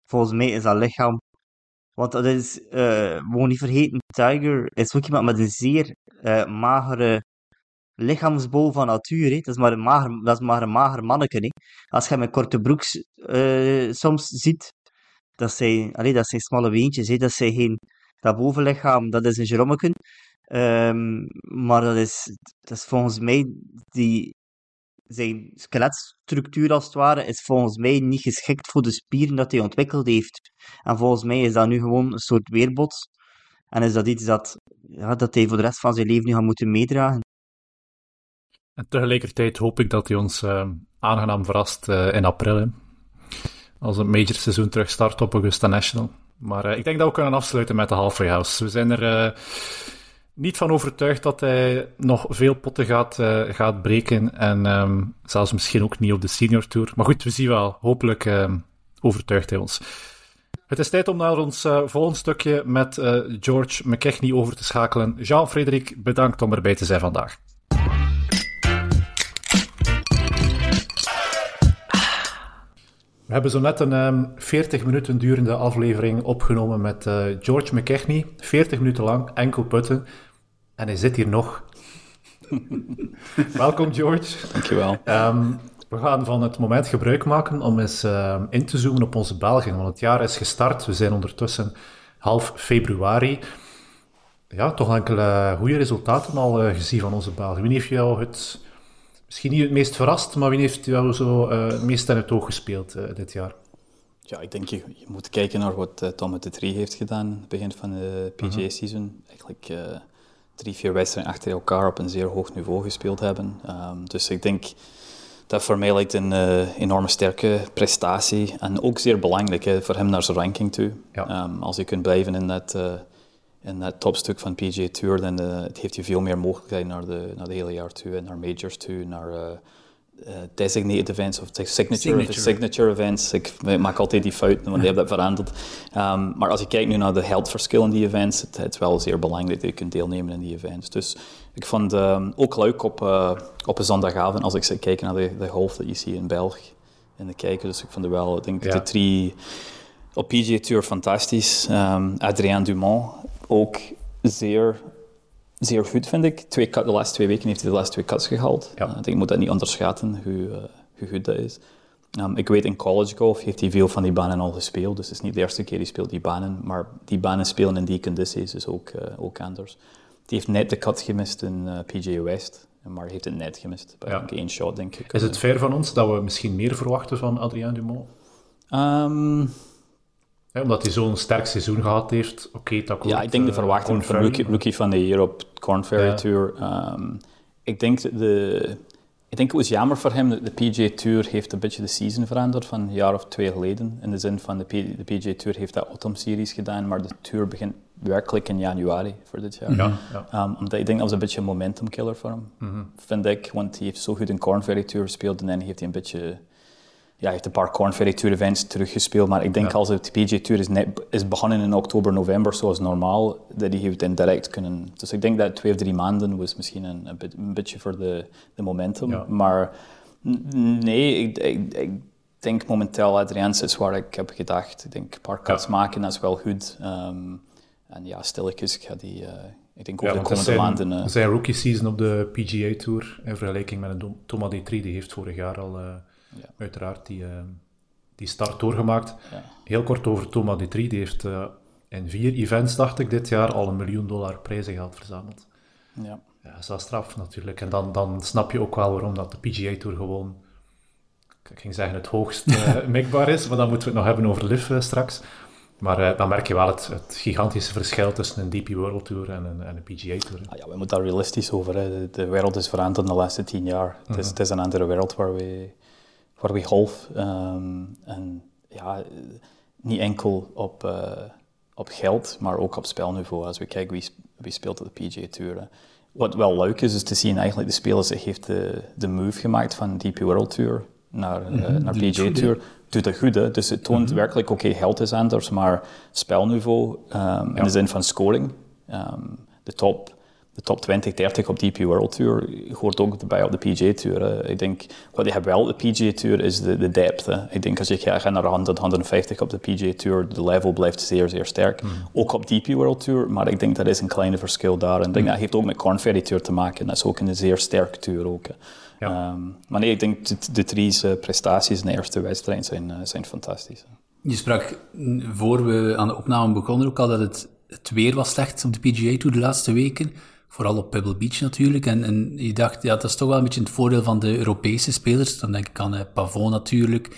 Volgens mij is dat lichaam. Want dat is, uh, gewoon niet vergeten, Tiger is ook iemand met een zeer uh, magere lichaamsbouw van natuur. Hè. Dat, is maar een mager, dat is maar een mager manneke. Hè. Als je hem met korte broeks soms ziet, dat zijn, allee, dat zijn smalle weentjes. Hè. Dat zijn geen, dat bovenlichaam, dat is een gerommeken. Um, maar dat is, dat is volgens mij die, zijn skeletstructuur als het ware is volgens mij niet geschikt voor de spieren dat hij ontwikkeld heeft. En volgens mij is dat nu gewoon een soort weerbots. En is dat iets dat, ja, dat hij voor de rest van zijn leven nu gaat moeten meedragen. En tegelijkertijd hoop ik dat hij ons uh, aangenaam verrast uh, in april. Als het major seizoen terug start op Augusta National. Maar uh, ik denk dat we kunnen afsluiten met de Halfway House. We zijn er eh, niet van overtuigd dat hij nog veel potten gaat, uh, gaat breken. En um, zelfs misschien ook niet op de senior tour. Maar goed, we zien wel. Hopelijk uh, overtuigt hij ons. Het is tijd om naar ons uh, volgende stukje met uh, George McKechnie over te schakelen. Jean-Frederik, bedankt om erbij te zijn vandaag. We hebben zo net een um, 40 minuten durende aflevering opgenomen met George McKechnie. 40 minuten lang, enkel putten. En hij zit hier nog. Welkom, George. Dankjewel. Um, we gaan van het moment gebruik maken om eens uh, in te zoomen op onze Belgen. Want het jaar is gestart. We zijn ondertussen half februari. Ja, toch enkele goede resultaten al uh, gezien van onze Belgen. Wie heeft jou het, misschien niet het meest verrast, maar wie heeft jou zo uh, het meest in het oog gespeeld dit jaar? Ja, ik denk je, je moet kijken naar wat Tom met de Tree heeft gedaan aan het begin van de PGA-season. Uh -huh. Eigenlijk drie, vier wedstrijden achter elkaar op een zeer hoog niveau gespeeld hebben. Um, dus ik denk dat voor mij lijkt een uh, enorme sterke prestatie. En ook zeer belangrijk hè, voor hem naar zijn ranking toe. Ja. Um, als hij kunt blijven in dat, uh, in dat topstuk van PGA Tour, dan uh, het heeft hij veel meer mogelijkheden naar de, naar de hele jaar toe. En naar majors toe, naar uh, designated events of signature, signature. signature events. Ik maak altijd die fout, want die hebben dat veranderd. Um, maar als je kijkt nu naar de geldverschil in die events, het, het is wel zeer belangrijk dat je kunt deelnemen in die events. Dus ik vond um, ook leuk op, uh, op een zondagavond, als ik kijk naar de, de golf dat je ziet in België, in de kijken. Dus ik vond het wel, ik denk ja. de drie op PGA Tour fantastisch. Um, Adrien Dumont ook zeer zeer goed, vind ik. Twee, de laatste twee weken heeft hij de laatste twee cuts gehaald. Ja. Uh, ik moet dat niet onderschatten, hoe, uh, hoe goed dat is. Um, ik weet, in college golf heeft hij veel van die banen al gespeeld. Dus het is niet de eerste keer die speelt die banen. Maar die banen spelen in die condities is ook, uh, ook anders. Die heeft net de cut gemist in PGA West. Maar heeft het net gemist. Bij ja. één shot, denk ik. Is het fair van ons dat we misschien meer verwachten van Adrien Dumont? Um, ja, omdat hij zo'n sterk seizoen gehad heeft. Oké, okay, dat Ja, ik denk de verwachting van rookie, rookie van de year op Corn Ferry ja. Tour. Um, ik denk de... Ik denk het was jammer voor hem. De PGA Tour heeft een beetje de season veranderd van een jaar of twee geleden. In de zin van de, P, de PGA Tour heeft dat Autumn Series gedaan, maar de Tour begint werkelijk in januari voor dit jaar. Ja, ja. Um, omdat ik denk dat was een beetje een momentum killer voor hem, mm -hmm. vind ik. Want hij heeft zo goed een Corn Ferry Tour gespeeld en dan heeft hij een beetje ja, heeft een paar Corn Ferry Tour events teruggespeeld. Maar ik denk als het PGA Tour is, net, is begonnen in oktober, november, zoals normaal, dat hij het indirect kunnen. Dus ik denk dat twee of drie maanden was misschien een, een, een beetje voor de, de momentum. Maar nee, ik, ik, ik denk momenteel Adriaans is waar ik heb gedacht. Ik denk een paar cuts maken, dat is wel goed. Um, en ja, stilletjes ga die... Uh, ik denk over ja, de komende maanden... Uh, zijn rookie season op de PGA Tour in vergelijking met een Thomas D3, die heeft vorig jaar al uh, ja. uiteraard die, die start doorgemaakt. Ja. Heel kort over Thomas D3, die heeft in vier events, dacht ik, dit jaar al een miljoen dollar prijzengeld verzameld. Ja. Ja, dat is wel straf natuurlijk. En dan, dan snap je ook wel waarom dat de PGA Tour gewoon ik ging zeggen het hoogst uh, mikbaar is, maar dan moeten we het nog hebben over LIV uh, straks. Maar uh, dan merk je wel het, het, gigantische verschil tussen een DP World Tour en een, en een PGA Tour. Ah, ja, we moeten daar realistisch over. Hè. De, wereld is veranderd in de laatste tien jaar. het, is, mhm. het, is, een andere wereld waar we, we golf. Um, en ja, niet enkel op, op geld, maar ook op spelniveau. Als we kijken wie, wie speelt op de PGA Tour. Wat wel leuk is, is te zien eigenlijk de spelers zich heeft de, de move gemaakt van DP World Tour naar, mm -hmm. naar PGA Tour, doet het goed. Hè? Dus het toont mhm. werkelijk, oké, okay, geld is anders, maar spelniveau um, in de zin van scoring. Um, de, top, de top 20, 30 op DP World Tour hoort ook bij op de PGA Tour. Hè? Ik denk, wat je hebt wel op de PGA Tour is de, de depth. Hè? Ik denk als je gaat naar 100, 150 op de PGA Tour, de level blijft zeer, zeer sterk. Mm. Ook op DP World Tour, maar ik denk dat is een kleine verschil daar. En ik denk mm. dat heeft ook met Corn Ferry Tour te maken. Dat is ook een zeer sterke tour ook. Ja. Um, maar nee, ik denk de, de drie uh, prestaties in de eerste wedstrijd zijn, uh, zijn fantastisch. Je sprak voor we aan de opname begonnen ook al dat het, het weer was slecht op de PGA Tour de laatste weken. Vooral op Pebble Beach natuurlijk. En, en je dacht, ja, dat is toch wel een beetje het voordeel van de Europese spelers. Dan denk ik aan uh, Pavon natuurlijk.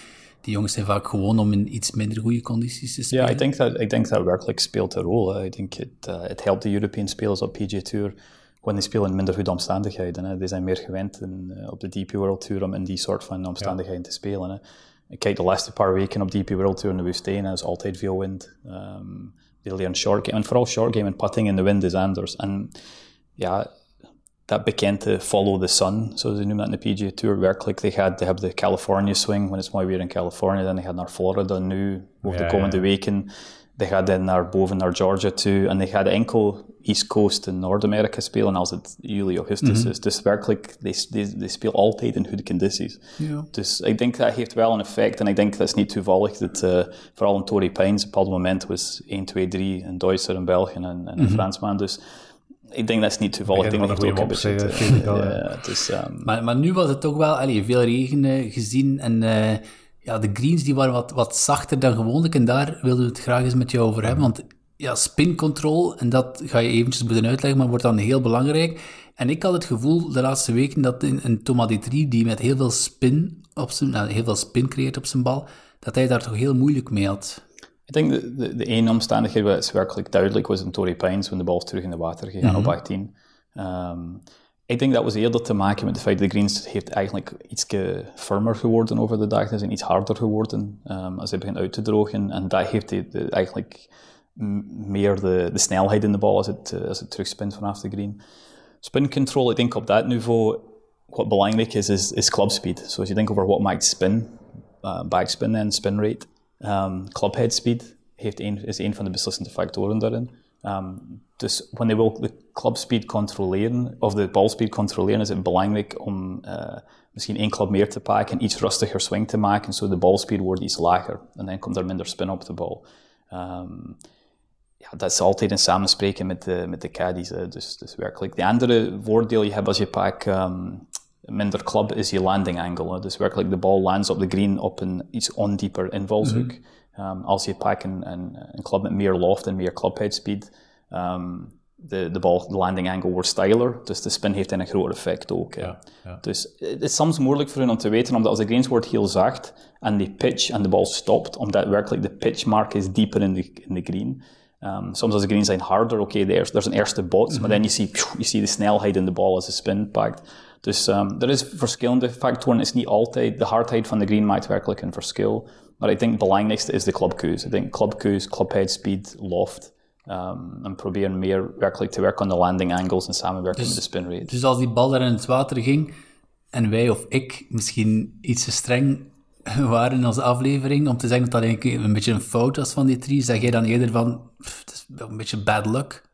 Die jongens zijn vaak gewoon om in iets minder goede condities te spelen. Ja, ik denk dat, ik denk dat werkelijk speelt een rol. Hè. Ik denk het, uh, het helpt de European spelers op PGA Tour want die spelen in minder goede omstandigheden. Hè. Die zijn meer gewend in, uh, op de DP World Tour om in die soort van omstandigheden te spelen. Hè. Ik kijk de laatste paar weken op DP World Tour in de woestijn, er is altijd veel wind. Um, veel short game, en vooral short game en putting in de wind is anders. En ja, dat bekende follow the sun, zoals ze noemen dat in de PGA Tour, werkelijk, die, gaat, die hebben de California swing, wanneer het mooi weer in Californië, dan gaat naar Florida nu, over de komende weken die gaat dan naar boven naar Georgia toe en die gaat enkel East Coast in Noord-Amerika spelen als het juli, augustus mhm. is. Dus werkelijk, die, spelen altijd in goede condities. Ja. Dus ik denk dat heeft wel een effect en ik denk dat is niet toevallig dat uh, vooral in Tory Pines op dat moment was 1, 2, 3 een Duitser, een Belg en een, een mm Fransman. Dus ik denk dat is niet toevallig. Ik denk dat het ook een ja, dus, um... maar, maar nu was het toch wel allee, veel regen uh, gezien en... Uh, ja, de greens die waren wat, wat zachter dan gewoonlijk. En daar wilden we het graag eens met jou over hebben. Want ja, spin control, en dat ga je eventjes moeten uitleggen, maar wordt dan heel belangrijk. En ik had het gevoel de laatste weken dat in een Thomas 3 die met heel veel spin op zijn, nou, heel veel spin creëert op zijn bal, dat hij daar toch heel moeilijk mee had. Ik denk de, de, de ene omstandigheid was werkelijk duidelijk was een Tory Pines toen de bal terug in de water gegaan op 18. Um, ik denk dat was eerder te maken met het feit dat de greens heeft eigenlijk iets firmer geworden over de dag. Ze zijn iets harder geworden um, als ze beginnen uit te drogen. En dat heeft de, eigenlijk meer de, de, snelheid in de bal als het, uh, als het terugspint vanaf de green. Spin control, ik denk op dat niveau, wat belangrijk is, is, is club speed. Dus als je denkt over wat maakt spin, uh, backspin en spin rate, um, speed heeft een, is een van de beslissende factoren daarin. Um, dus wanneer wil de clubspeed controleren, of de balspeed controleren, is het belangrijk om uh, misschien één klap meer te pakken en iets rustiger swing te maken, zodat de balspeed wordt iets lager. En dan komt er minder spin op de bal. Um, ja, dat is altijd een samenspreken met de, met de caddies. Dus, dus werkelijk. De andere voordeel je hebt als je pak minder club is je landing angle. Dus werkelijk de bal lands op de green op een iets ondieper invalshoek. Mm -hmm. Um, als je pakt een, een, een, club met meer loft en meer clubhead speed, um, de, de, bal, de landing angle wordt steiler, dus de spin heeft een groot effect ook. Ja, ja. Dus het is soms moeilijk voor hen om te weten, omdat als de greens wordt heel zacht en die pitch en de bal stopt, omdat werkelijk de pitchmark is dieper in de, in de green. Um, soms als de greens zijn harder, oké, okay, er is een eerste bots, maar mhm. dan je ziet, je ziet de snelheid in de bal als de spin pakt. Dus um, er is verschillende factoren. Het is niet altijd, de hardheid van de green maakt werkelijk een verschil. Maar ik denk het belangrijkste is de clubkeuze. Ik denk clubkeuze, clubhead speed, loft. Um, en proberen meer werkelijk te werken aan de landing angles en samenwerken dus, met de spin rate. Dus als die bal daar in het water ging en wij of ik misschien iets te streng waren in onze aflevering, om te zeggen dat dat een beetje een fout was van die drie, zeg jij dan eerder van, pff, het is wel een beetje bad luck?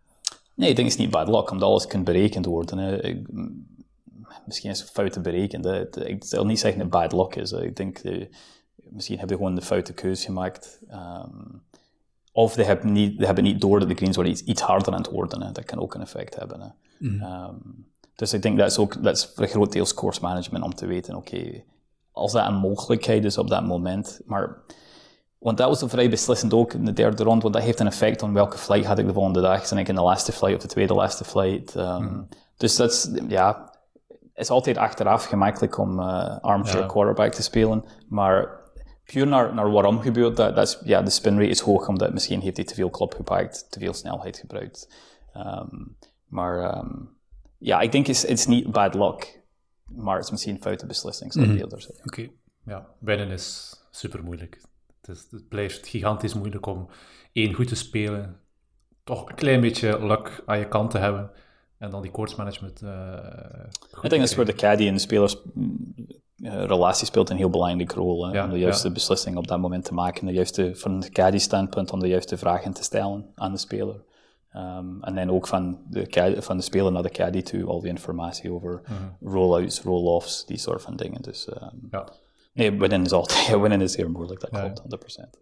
Nee, ik denk het is niet bad luck, omdat alles kan berekend worden. Hè. Ik, misschien is het fouten berekend. Hè. Ik zal niet zeggen dat het bad luck is. Hè. Ik denk, eh, misschien hebben gewoon de foute keuze gemaakt. Um, of ze hebben, niet, ze hebben niet door dat de greens worden iets, iets harder aan het worden. Hè. Dat kan ook een effect hebben. Hè. Mm. Um, dus ik denk dat is ook dat is een deel course management om te weten, oké, okay, als dat een mogelijkheid is op dat moment, maar... Want dat was vrij beslissend ook in de derde rond, want dat heeft een effect op welke flight had ik de volgende dag. Zijn ik in de laatste flight of de tweede laatste flight? Um, mm. Dus dat is, ja, is altijd achteraf gemakkelijk om uh, armchair ja. quarterback te spelen, maar puur naar, naar waarom gebeurt dat, dat is, ja, de spin rate is hoog, omdat misschien heeft hij te veel klop gepakt, te veel snelheid gebruikt. Um, maar um, ja, ik denk het is, niet bad luck, maar het is misschien een foute beslissing, zou mm zeggen. Oké, okay. ja, winnen is super moeilijk. Het, is, het blijft gigantisch moeilijk om één goed te spelen, toch een klein beetje luck aan je kant te hebben. En dan die course management. Uh, ik denk dat is waar de caddy en de spelers uh, relatie speelt een heel belangrijke rol. Ja, om de juiste ja. beslissing op dat moment te maken. De juiste, van de caddy standpunt om de juiste vragen te stellen aan de speler. Um, en dan ook van de, van de speler naar de caddy toe, al die informatie over mm -hmm. rollouts, roll-offs, die soort van dingen. Dus um, ja. nee, winnen is altijd, winnen is heel moeilijk, dat klopt, 100%.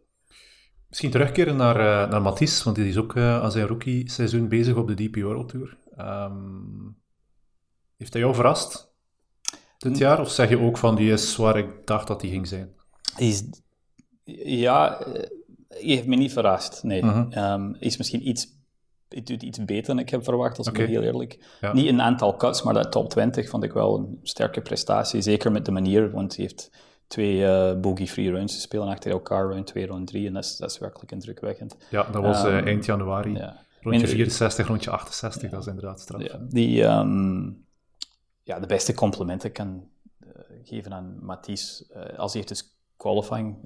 Misschien terugkeren naar, uh, naar Mathies, want die is ook uh, aan zijn rookie-seizoen bezig op de DP World Tour. Um, heeft hij jou verrast dit jaar? Of zeg je ook van die is waar ik dacht dat hij ging zijn? Is, ja, hij heeft me niet verrast, nee. Uh -huh. um, is misschien iets het doet iets beter dan ik heb verwacht, als okay. ik heel eerlijk. Ja. Niet een aantal cuts, maar dat top 20 vond ik wel een sterke prestatie. Zeker met de manier, want hij heeft twee uh, bogey-free runs gespeeld achter elkaar, round 2, round 3. En dat is, dat is werkelijk indrukwekkend. Ja, dat was um, uh, eind januari. Ja. Rondje 64, rondje 68, ja. dat is inderdaad straf. Die, um, ja, de beste complimenten kan uh, geven aan Mathies. als hij heeft dus qualifying,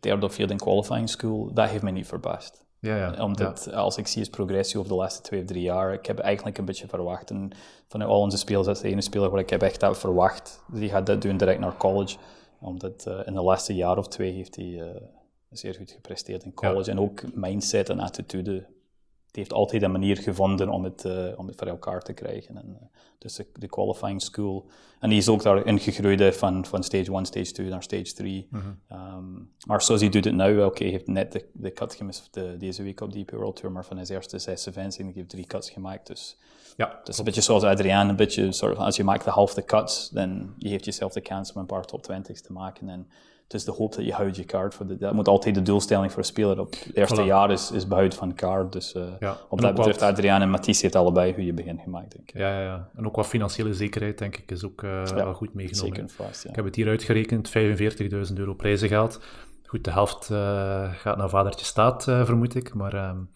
derde of vierde in qualifying school, dat heeft mij niet verbaasd. Ja, ja. Omdat ja. als ik zie is progressie over de laatste twee of drie jaar, ik heb eigenlijk een beetje verwacht. En van al onze spelers, dat is de ene speler waar ik heb echt heb verwacht. Die gaat dat doen direct naar college. Omdat uh, in de laatste jaar of twee heeft hij uh, zeer goed gepresteerd in college. Ja. En ook mindset en attitude die heeft altijd een manier gevonden om het, uh, om het voor elkaar te krijgen. En, uh, dus de, de, qualifying school. En die is ook daarin gegroeid van, van stage 1, stage 2 naar stage 3. Mm -hmm. um, maar zoals hij doet het nu, oké, okay, heeft net de, de cut gemist de, deze week op DP World Tour, maar van zijn eerste zes events en heeft drie cuts gemaakt. Dus ja, het is een beetje zoals Adriaan, een beetje, soort als je maakt de halve cuts, dan je heeft jezelf de kans om een paar top 20's te maken. En, het is de hoop dat je houdt je kaart. Voor de, dat moet altijd de doelstelling voor een speler op het eerste voilà. jaar is, is behoud van kaart. Dus uh, ja. op dat betreft, wat... Adriaan en Mathies heeft allebei goede begin gemaakt, denk ik. Ja, ja, ja. en ook wat financiële zekerheid, denk ik, is ook uh, ja, wel goed meegenomen. Zeker vast, ja. Ik heb het hier uitgerekend, 45.000 euro prijzengeld. Goed, de helft uh, gaat naar vadertje staat, vermoed ik. Maar um,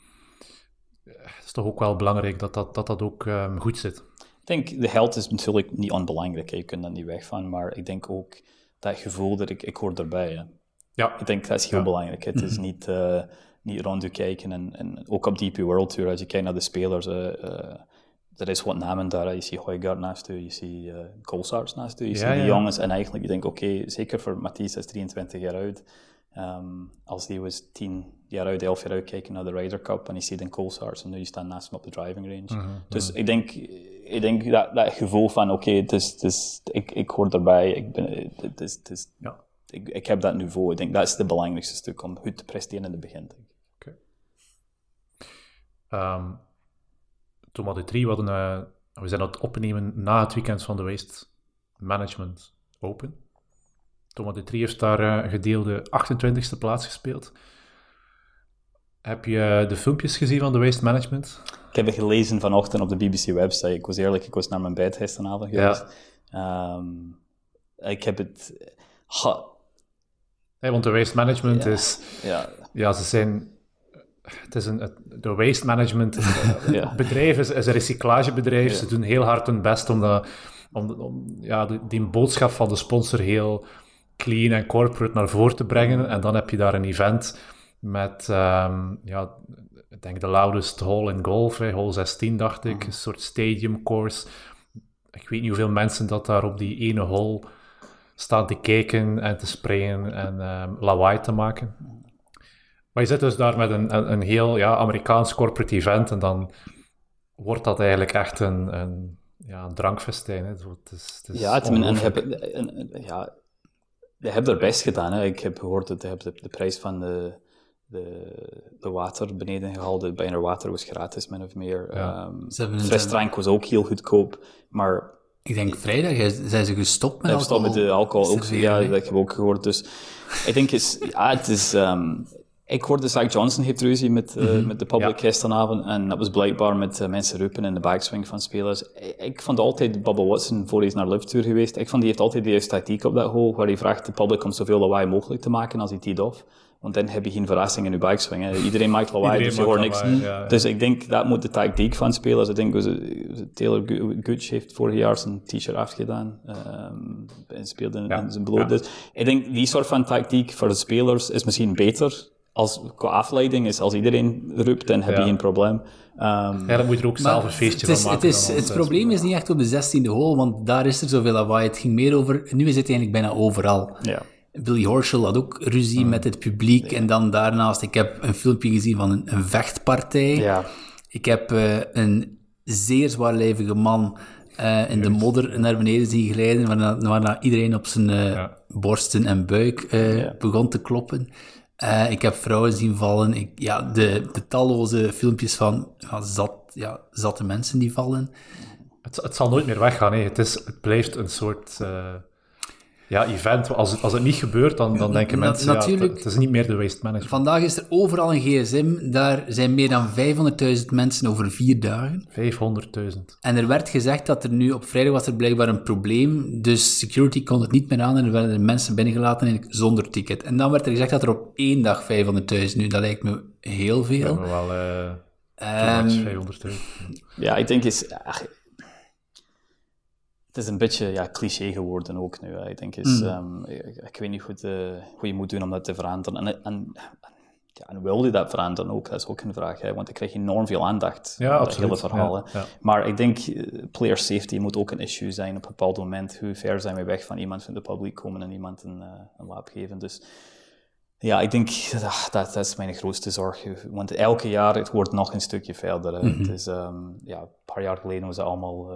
het is toch ook wel belangrijk dat dat, dat, dat ook um, goed zit. Ik denk, de geld is natuurlijk niet onbelangrijk. Je kunt dat niet weg van, maar ik denk ook dat gevoel dat ik, ik hoor erbij. Hè. Ja. Ik denk dat is heel ja. belangrijk. Het is niet, uh, niet rond u kijken. En, en ook op DP World Tour, als je kijkt naar de spelers, uh, uh, er is wat namen daar. Je ziet Hoijgaard naast u, je ziet uh, naast je ja, ziet die jongens. En eigenlijk, je denkt, oké, okay, zeker voor Mathies, is 23 jaar oud. Um, als die was 10 jaar oud, 11 jaar oud, kijken naar de Ryder Cup en je ziet een Colsars en nu staat naast hem op de driving range. -huh, dus -huh. ik denk ik denk dat, dat gevoel van, oké, okay, dus, dus, ik, ik hoor erbij, ik, ben, het is, het is, ja. ik, ik heb dat niveau. Ik denk dat is het belangrijkste stuk om goed te presteren in het begin. Denk ik. Okay. Um, Trie, we, hadden, uh, we zijn aan het opnemen na het weekend van de Waste Management Open. Thomas de Trie heeft daar uh, gedeelde 28e plaats gespeeld. Heb je de filmpjes gezien van de Waste Management? Ik heb het gelezen vanochtend op de BBC-website. Ik was eerlijk, ik was naar mijn bed gisteravond geweest. Ja. Um, ik heb het... Ha. Want de waste management ja. is... Ja. ja, ze zijn... Het is een... De waste management ja. bedrijf is, is, een recyclagebedrijf. Ze doen heel hard hun best om, dat, om, om ja, die boodschap van de sponsor heel clean en corporate naar voren te brengen. En dan heb je daar een event met um, ja, ik denk de loudest hole in golf, hè, hole 16 dacht ik, mm. een soort stadium course. Ik weet niet hoeveel mensen dat daar op die ene hole staan te kijken en te sprayen en um, lawaai te maken. Maar je zit dus daar met een, een, een, heel ja, Amerikaans corporate event en dan wordt dat eigenlijk echt een, een, ja, een drankfestijn. Hè. het is, het is ja, het, en, ja, je hebt er best gedaan. Hè. Ik heb gehoord dat je hebt de, de prijs van de, de, de water beneden gehaald. Bijna water was gratis, min of meer. Ja. Um, frisdrank was ook heel goedkoop, maar... Ik denk vrijdag zijn ze gestopt met alcohol. Gestopt met de alcohol ook. Ja, dat heb ik ook gehoord. Dus ik denk, is, ja, het is... Um, ik hoorde Zach Johnson heeft ruzie met, uh, met de public ja. gisteravond. En dat was blijkbaar met uh, mensen roepen in de backswing van spelers. Ik, ik vond altijd Bubba Watson, voor hij is naar Live Tour geweest, ik vond die heeft altijd de juiste tactiek op dat hole, waar hij vraagt de public om zoveel lawaai mogelijk te maken als hij teed off. Want dan heb je geen verrassing in je backswing. Iedereen maakt lawaai, dus je hoort niks. Dus ik denk, dat moet de tactiek van spelers. Ik denk, was het, Taylor Gooch heeft vorig jaar zijn t-shirt afgedaan. Um, en speelde in, in zijn bloed. Dus ik denk, die soort van tactiek voor de spelers is misschien beter als, qua afleiding is, als iedereen roept, dan heb je geen probleem. Um, ja, dan moet je er ook zelf een feestje het is, van maken. Het, is, het probleem is niet echt op de 16e hole, want daar is er zoveel lawaai. Het ging meer over... Nu is het eigenlijk bijna overal. Ja. Billy Horschel had ook ruzie mm. met het publiek. En dan daarnaast, ik heb een filmpje gezien van een, een vechtpartij. Ja. Ik heb uh, een zeer zwaarlijvige man uh, in de modder naar beneden zien glijden, waarna, waarna iedereen op zijn uh, ja. borsten en buik ja. begon te kloppen. Ik heb vrouwen zien vallen. Ik, ja, de, de talloze filmpjes van zat, ja, zatte mensen die vallen. Het, het zal nooit meer weggaan. Hè. Het, is, het blijft een soort ja, event. Als het, als het niet gebeurt, dan, dan denken Na, mensen... Natuurlijk, ja, het, het, is niet meer de waste management. Vandaag is er overal een gsm. Daar zijn meer dan 500.000 mensen over vier dagen. 500.000. En er werd gezegd dat er nu... Op vrijdag was er blijkbaar een probleem. Dus security kon het niet meer aan. En er werden mensen binnengelaten zonder ticket. En dan werd er gezegd dat er op één dag 500.000... Nu, dat lijkt me heel veel. Dat wel... Uh, um, 500.000. Ja, ik denk is... Ach, het is een beetje ja, cliché geworden ook nu. Ik denk is, mm. um, ik, weet niet goed, uh, hoe je moet doen om dat te veranderen. En, en, ja, en wil je dat veranderen ook? Dat is ook een vraag, hè? want ik krijg enorm veel aandacht. Ja, absoluut. hele. Ja, ja. Maar ik denk, uh, player safety moet ook een issue zijn op een bepaald moment. Hoe ver zijn we weg van iemand van de publiek komen en iemand een, uh, een lab geven? Dus ja, ik denk dat, dat, is mijn grootste zorg. Want elke jaar het wordt nog een stukje verder. Mm -hmm. Het is, um, ja, een paar jaar geleden was het allemaal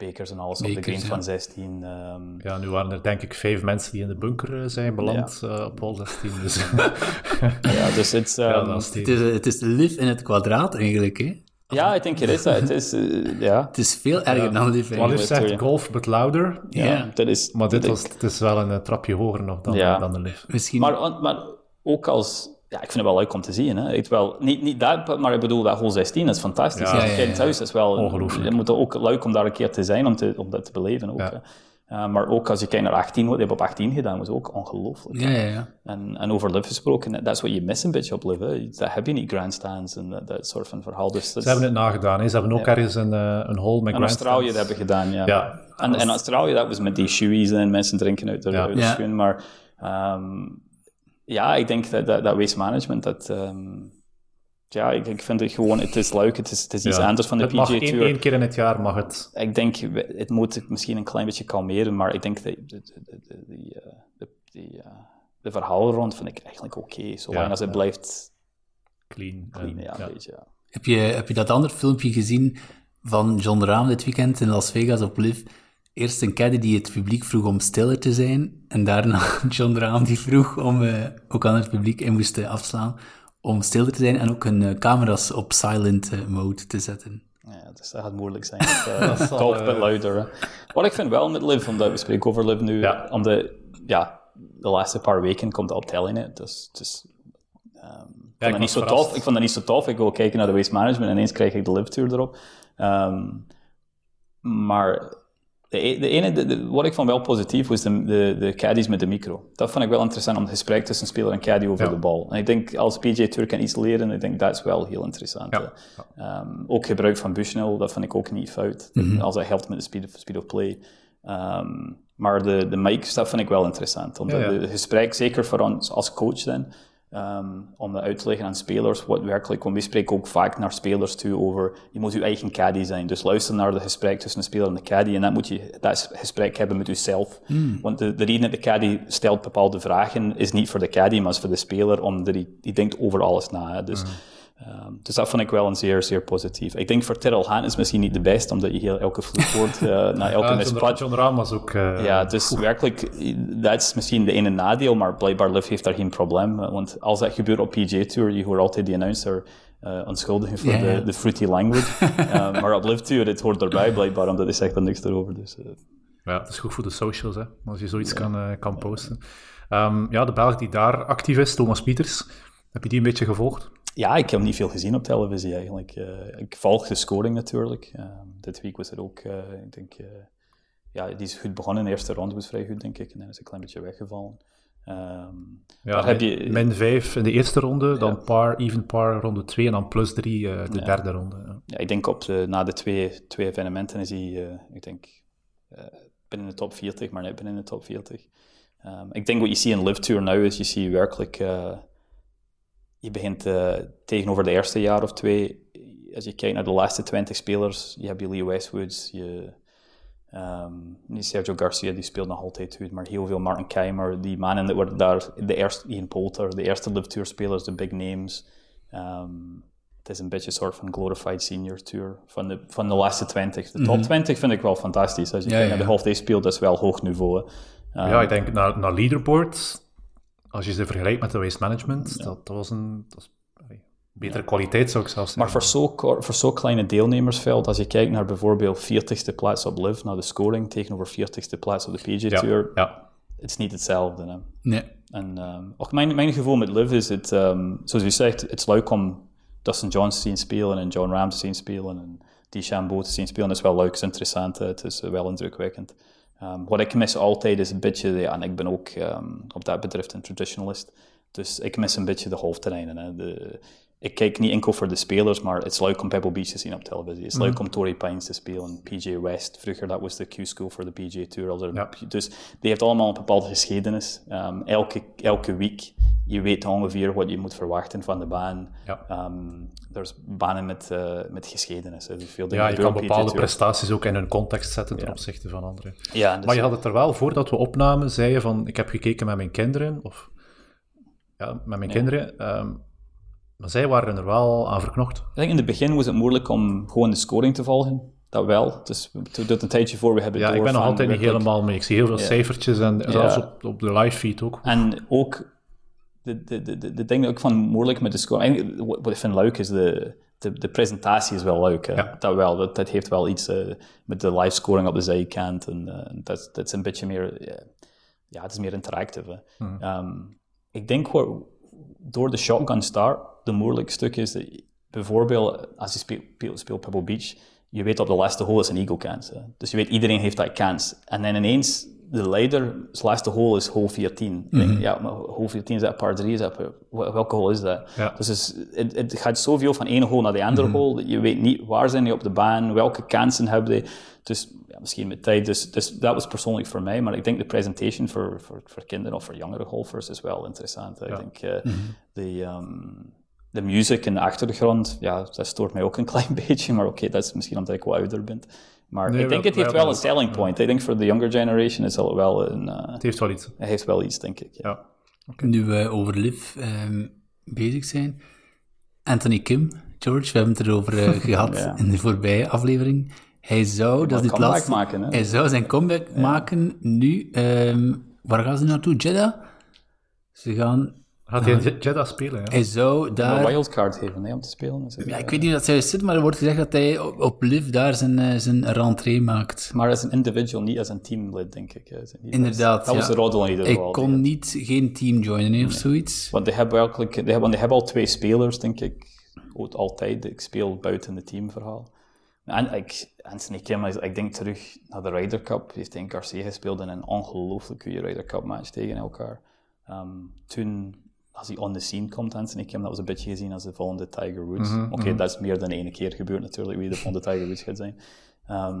bekers en alles op de green van 16. Um... Ehm, ja, nu waren er denk ik vijf mensen die in de bunker eh, zijn beland ja. uh, op hol 16. Dus. ja, dus het, um... ja, het, is, het is live in het kwadraat eigenlijk, hè? Ja, ik denk het is dat. Het is, uh, ja. het is veel erger ja. dan live. Wat zegt golf but louder. Ja, ja. Dat is, maar dit was, het is wel een trapje hoger nog dan, dan de live. Misschien... Maar, maar ook als ja, ik vind het wel leuk om te zien. Hè. Ik wel, niet, niet dat, maar ik bedoel, dat hol 16 is fantastisch. Ja, ja, ja, thuis is wel... Ongelooflijk. Het moet ook leuk om daar een keer te zijn, om, te, om dat te beleven ook. Uh, maar ook als je kijkt naar 18, wat je hebt op 18 gedaan, was ook ongelooflijk. Ja, ja, ja. En, en over Live gesproken, dat is wat je mist een beetje op Live. Dat heb je niet, grandstands en dat, dat soort van verhaal. Dus Ze hebben het nagedaan, hè. Ze hebben ook ergens een, uh, een hole met grandstands. In Australië dat hebben gedaan, ja. ja. En in Australië, dat was met die shoeies en mensen drinken uit de, ja. schoen, maar... Um, ja, ik denk dat, dat, dat waste management, dat... Um, ja, ik, ik vind het gewoon, het is leuk, het is, het is iets ja. anders van de PGA Tour. Één, één keer in het jaar mag het. Ik denk, het moet misschien een klein beetje kalmeren, maar ik denk dat de, de, de, de, uh, de verhalen rond vind ik eigenlijk oké, okay, zolang ja, als het ja. blijft clean. clean ja, een beetje, ja. Heb je, heb je dat andere filmpje gezien van John Rahm dit weekend in Las Vegas op Live? Eerst een caddy die het publiek vroeg om stiller te zijn. En daarna John Rahm die vroeg om, uh, ook aan het publiek in moest afslaan, om stiller te zijn en ook hun uh, camera's op silent uh, mode te zetten. Ja, dus dat gaat moeilijk zijn. Uh, Talk bit louder. Wat ik vind wel met Live, omdat we spreken over Live nu, ja. om de, ja, de laatste paar weken komt al tel in het. Dus, dus um, ja, ik, vond dat niet zo tof. ik vond dat niet zo tof. Ik wil kijken naar de waste management en ineens krijg ik de Live Tour erop. Um, maar de, e-, de ene, de, wat ik vond wel positief was de, de, de caddies met de micro. Dat vond ik wel interessant om het gesprek tussen speler en caddy over ja. de bal. En ik denk als PJ Tour kan iets leren, ik denk dat is wel heel interessant. Ja. Um, ook gebruik van Bushnell, dat vind ik ook niet fout. Mm -hmm. Als dat helpt met de speed of, speed of play. Um, maar de, de mics, dat vind ik wel interessant. Omdat het gesprek, zeker voor ons als coach dan, ehm, om dat uit te leggen aan spelers. Wat werkelijk, want we spreken ook vaak naar spelers toe over, je moet je eigen caddy zijn. Dus luister naar het gesprek tussen de speler en de caddy en dan moet je dat gesprek hebben met jezelf. Want de, de reden dat de caddy stelt bepaalde vragen is niet voor de caddy, maar is voor de speler, omdat die, die denkt over alles na. hè. Dus Ehm, dus dat vond ik wel een zeer, zeer positief. Ik denk voor Terrell Haan is misschien niet de beste, omdat je heel elke vloekwoord uh, na elke Ja. John, John Rahm was ook... eh, Ja, dus werkelijk, dat is misschien de ene nadeel, maar blijkbaar Liv heeft daar geen probleem. eh, Want als dat gebeurt op PGA Tour, je hoort altijd die announcer uh, onschuldigen voor de, de fruity language. Uh, maar op Liv Tour, dit hoort erbij blijkbaar, omdat hij zegt er niks erover. Dus, Ja, het is goed voor de socials, hè, als je zoiets kan, eh, kan posten. Ehm, ja, de Belg die daar actief is, Thomas Pieters, heb je die een beetje gevolgd? Ja, ik heb niet veel gezien op televisie eigenlijk. Uh, ik volg de scoring natuurlijk. Uh, dit week was er ook, uh, ik denk, ja, die is goed begonnen. De eerste ronde was vrij goed, denk ik. En dan is een klein beetje weggevallen. Um, ja, heb je, min 5 in de eerste ronde, dan ja. par, even par ronde 2 en dan plus 3 de ja. derde ronde. Ja. ik denk op de, na de twee, twee evenementen is hij, ik denk, binnen de top 40, maar net binnen de top 40. Um, ik denk wat je ziet in Live Tour nu is, je ziet werkelijk je begint uh, tegenover de eerste jaar of twee, als je kijkt naar de laatste 20 spelers, je hebt Lee Westwoods, je, um, Sergio Garcia, die speelt nog altijd goed, maar heel veel Martin Keimer, die mannen die worden daar, de eerste, Ian Poulter, de eerste Live Tour spelers, de big names. Um, het is een beetje een soort van glorified senior tour van de, van de laatste 20. De top mm -hmm. 20 vind ik wel fantastisch. Als je ja, kijkt ja. naar de half day speelt, dat is wel hoog niveau. Um, ja, ik denk naar, naar leaderboard, als je ze vergelijkt met de waste management, ja. dat, dat, was een dat was, allee, betere ja. kwaliteit, zou ik zelfs zeggen. Maar voor zo'n voor zo kleine deelnemersveld, als je kijkt naar bijvoorbeeld 40ste plaats op Live, naar de scoring tegenover 40ste plaats op de PGA ja. Tour, ja. het is niet hetzelfde. Hè? Nee. En um, ook mijn, mijn gevoel met Live is, het, um, zoals u zegt, het is leuk om Dustin Johnson te zien spelen en John Ram te zien spelen en DeChambeau te zien spelen. Dat is wel leuk, het is interessant, het is wel indrukwekkend. Um, wat ik mis altijd is een beetje, ja, en ik ben ook um, op dat betreft een traditionalist, dus ik mis een beetje de hoofdterreinen. Hè. De, ik kijk niet enkel voor de spelers, maar het is leuk om Pebble Beach te zien op televisie. Het is mm. leuk om Torrey Pines te spelen, PJ West. Vroeger, dat was de Q-school voor de PJ Tour. Ja. Dus die heeft allemaal een bepaalde geschiedenis. Um, elke, elke week, je weet ongeveer wat je moet verwachten van de baan. Ja. Um, er is banen met, uh, met geschiedenis. Hè. Dus veel ja, je kan bepaalde prestaties ook in hun context zetten ten ja. opzichte van anderen. Ja, dus maar je had het er wel, voordat we opnamen, zei je van, ik heb gekeken met mijn kinderen, of ja, met mijn kinderen... Um, maar zij waren er wel aan verknocht. Ik denk in het begin was het moeilijk om gewoon de scoring te volgen. Dat wel. Dus dat een tijdje voor we hebben Ja, ik ben nog altijd niet helemaal mee. Ik zie heel veel cijfertjes en zelfs op, op de live feed ook. En ook, de, de, de, de, ding dat ik van moeilijk met de score... Eigenlijk, wat wat ik vind leuk is, de, de, de presentatie is wel leuk. Ja. Dat wel, dat, dat heeft wel iets eh, met de live scoring op de zijkant. En eh, dat, dat is een beetje meer... ja, ja, het is meer interactive. hè. Mhm. Ehm, ik denk door de shotgun start de moeilijk stuk is, dat je- bijvoorbeeld als je speelt, speelt, Pebble Beach, je weet op de laatste hole is een eagle kans. Dus je weet iedereen heeft dat kans. En dan ineens, de leider, zijn laatste hole is hole 14. Ik denk, Ja, maar hole 14 is dat par 3, is dat, wel- welke hole is dat? Ja. Dus het, het, het gaat zoveel van ene hole naar de andere hole. Je weet niet waar zijn die op de baan, welke kansen hebben die. Dus ja, misschien met tijd. Dus, dus dat was persoonlijk voor mij. Maar ik denk de presentation voor, voor, voor kinderen of voor jongere golfers is wel interessant. Ik denk eh, de, ehm, de muziek in de achtergrond, ja, dat stoort mij ook een klein beetje. Maar oké, dat is misschien omdat ik wat ouder ben. Maar Nee, ik denk wel- het heeft wel wel een selling point. Ik denk voor de younger generation is dat wel een... eh, Het heeft wel iets. het heeft wel iets, denk ik. Ja. Ja. Nu we over Liv ehm, bezig zijn. Anthony Kim, George, we hebben het erover eh, gehad Ja. in de voorbije aflevering. Hij zou, dat is dit laatste, maken, hij zou zijn comeback maken nu. ehm, waar gaan ze naartoe? Jeddah? Ze gaan, Gaat hij in Jeddah spelen? Ja? hij zou Een daar... wildcard geven hè, om te spelen. Ja, ik weet niet dat zou zit, maar er wordt gezegd dat hij op, op Liv daar zijn, eh, zijn rentree maakt. Maar als een individual, niet als een teamlid, denk ik. Inderdaad, Dat was ja. de roddel in ieder Hij geval. kon niet, geen team joinen of zoiets. Want die hebben werkelijk, die hebben, want die hebben al twee spelers, denk ik. Ook altijd. Ik speel buiten het teamverhaal. En ik, Anthony Kim, ik denk terug naar de Ryder Cup. Die heeft tegen Garcia gespeeld in een ongelooflijk goede Ryder Cup match tegen elkaar. Ehm, toen, als hij on the scene komt, Anthony Kim, dat was een beetje gezien als de volgende Tiger Woods. Oké, dat is meer dan één keer gebeurd natuurlijk, wie de volgende Tiger Woods gaat zijn. Ehm,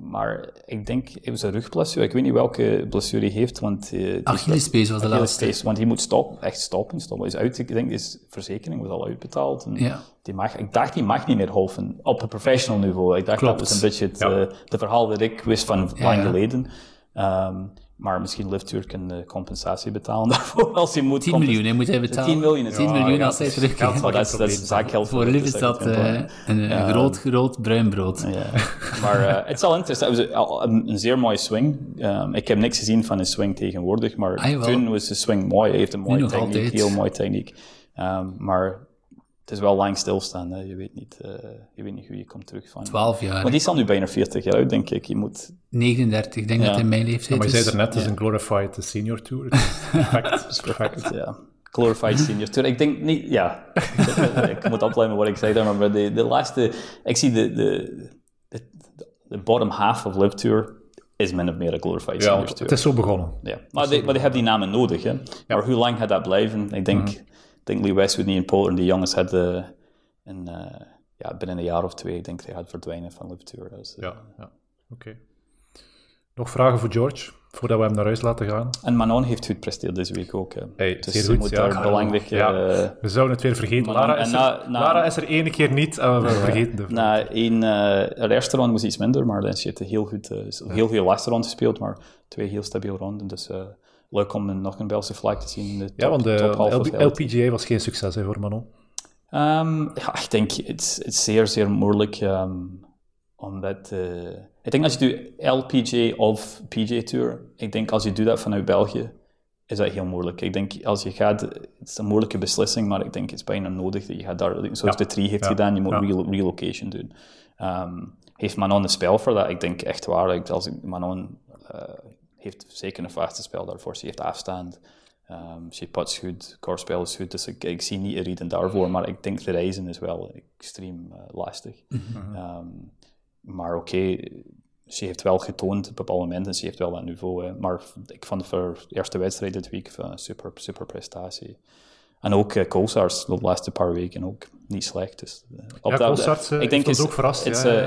maar ik denk, het was een rugblessure. Ik weet niet welke blessure hij heeft, want... Uh, Achillespees was de laatste. want hij moet stop, echt stoppen. stoppen. Is uit, ik denk, is verzekering was al uitbetaald. En ja. die mag, ik dacht, die mag niet meer golfen op een professional niveau. Ik dacht, Klopt. dat was een beetje het ja. de verhaal dat ik wist van lang geleden. Um, maar misschien Liftour kan de compensatie betalen daarvoor als hij moet. 10 miljoen, hij moet hij betalen. 10 miljoen, 10 miljoen als hij terugkeert. dat is, dat is zaakgeld. Voor Liv is dat uh, een groot, groot bruin brood. Ja. maar uh, het is al interessant. Het was een, zeer mooie swing. Um, ik heb niks gezien van een swing tegenwoordig, maar ah, toen was de swing mooi. Hij heeft een mooie techniek, altijd. heel mooie techniek. Um, maar het is wel lang stilstaan. Hè. Je, weet niet, uh, je weet niet hoe je komt terug van. 12 jaar. Maar die is al nu bijna 40 jaar oud, denk ik. Je moet... 39, ik denk Ja. dat hij mijn leeftijd Ja, maar je zei er net, het is een glorified senior tour. Perfect. Is perfect. Ja. Glorified senior tour. Ik denk niet, ja. ik moet opleiden wat ik zeg daar, maar de, de laatste, ik zie de, de, de, de bottom half of Live Tour is min of meer een glorified Ja, senior tour. het is zo begonnen. Ja. Maar, die, maar die hebben die namen nodig, hè. Maar hoe lang gaat dat blijven? Ik denk, ik denk Lee Westwood niet in Polen, die jongens hadden een, eh, ja, binnen een jaar of twee, ik denk, hij gaat verdwijnen van Live Tour. Dus, eh, Ja, ja. oké. Nog vragen voor George, voordat we hem naar huis laten gaan? En Manon heeft goed gepresteerd deze week ook. Hè. Hey, dus zeer goed, moet ja. daar belangrijk... ja. eh, We zouden het weer vergeten. Lara is, er, na- na- Lara is er ene keer niet en we vergeten de Na één uh, eerste ronde was iets minder, maar dan heeft heel goed, uh, heel veel laatste ronde gespeeld, maar twee heel stabiele ronden. Dus leuk om een, nog een Belgische flag te zien in de top, Ja, want de. LPGA was geen succes hè, voor Manon. Um, ja, ik denk het is zeer, zeer moeilijk um, omdat. Uh, ik denk als je doet LPGA of PGA Tour, ik denk als je doet dat vanuit België, is dat heel moeilijk. Ik denk als je gaat, het is een moeilijke beslissing, maar ik denk het is bijna nodig dat je gaat daar, zoals Ja. de Tree heeft Ja. gedaan, je moet Ja. relo- relocation doen. Um, heeft Manon een spel voor dat? Ik denk echt waar. Als ik, Manon uh, heeft zeker een vaste spel daarvoor. Ze heeft afstand. Um, ze puts goed, korspel is goed, dus ik, ik zie niet een reden daarvoor, maar ik denk de reizen is wel extreem uh, lastig. Um, maar oké, ze heeft wel getoond op bepaalde momenten, ze heeft wel dat niveau, hè. maar ik vond voor de eerste wedstrijd dit week een super, super prestatie. En ook uh, de laatste paar weken ook niet slecht. Dus, uh, op Ja, dat- uh, ik denk is- ook verrast, Het is ja, ja,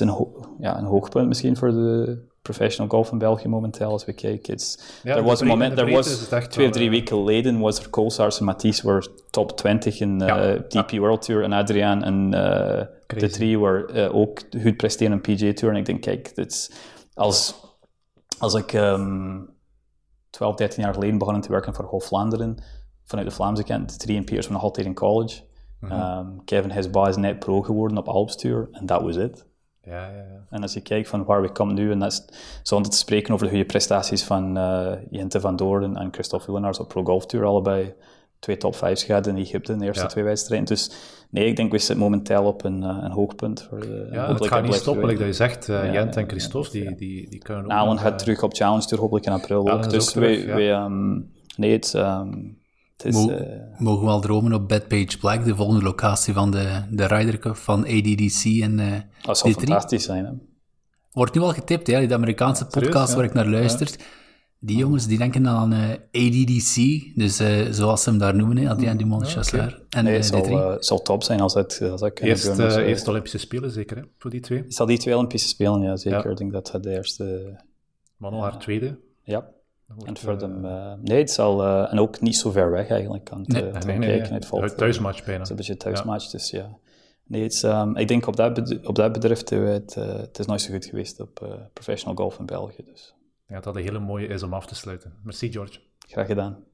een, ja, een hoogpunt misschien voor de professional golf in België momenteel, als we kijken. Het Ja, er de was een moment, de er was het twee of drie eh, weken geleden was er Koolsaars en Mathies were top 20 in uh, Ja, DP World Tour en Adriaan en uh, de drie were ook goed presteren in PGA Tour. En ik denk, kijk, dit als, als ik um, 12, 13 jaar geleden begon te werken voor Golf Vlaanderen, vanuit de Vlaamse kant, drie en Piers waren nog altijd in college. Mhm. Um, Kevin Hesba is net pro geworden op Alps Tour en dat was it. Ja, ja, ja. En als je kijkt van waar we komen nu, en dat is zonder te spreken over de goede prestaties van uh, Jente van Doorn en Christophe Willenaars op Pro Golf Tour, allebei twee top 5's gehad in Egypte in de eerste Ja. twee wedstrijden. Dus nee, ik denk we zitten momenteel op een, uh, een hoogpunt. Voor, uh, Ja, het gaat niet stoppen, like dat groeien. je zegt. Uh, Ja, Jent en Christophe, die, die, die kunnen ook... Alan nog, gaat eh, terug op Challenge Tour, hopelijk in april Alan ook. Dus ook terug, we, we, um, nee, het, um, het is... Mo- eh, Mogen we al dromen op Badpage Black, de volgende locatie van de, de Ryder Cup van ADDC en eh dat zou D3? fantastisch zijn. Hè? Wordt nu al getipt, hè, die Amerikaanse podcast ja? waar ik naar luister. Die jongens die denken aan eh, ADDC, dus eh, zoals ze hem daar noemen, hè, Adrien Dumont Chasseur. En Nee, eh, het zal, D3. het zal top zijn als dat, als dat kan Eerst, Dus, eerst Olympische Spelen, zeker, hè, voor die twee. zal die twee Olympische Spelen, ja, zeker. Ja. Ik denk dat dat de eerste... Manon haar tweede. Ja. En voor eh, hem, eh, nee, het zal, eh, en ook niet zo ver weg eigenlijk. Aan het, Nee. Nee, te nee, kijken. nee. Het valt, Thuismatch bijna. Het is een beetje thuismatch, dus ja. Nee, het is, ehm, ik denk op dat, op dat bedrijf, het, het is nooit zo goed geweest op eh, professional golf in België. Dus Ja, dat dat een hele mooie is om af te sluiten. Merci, George. graag gedaan.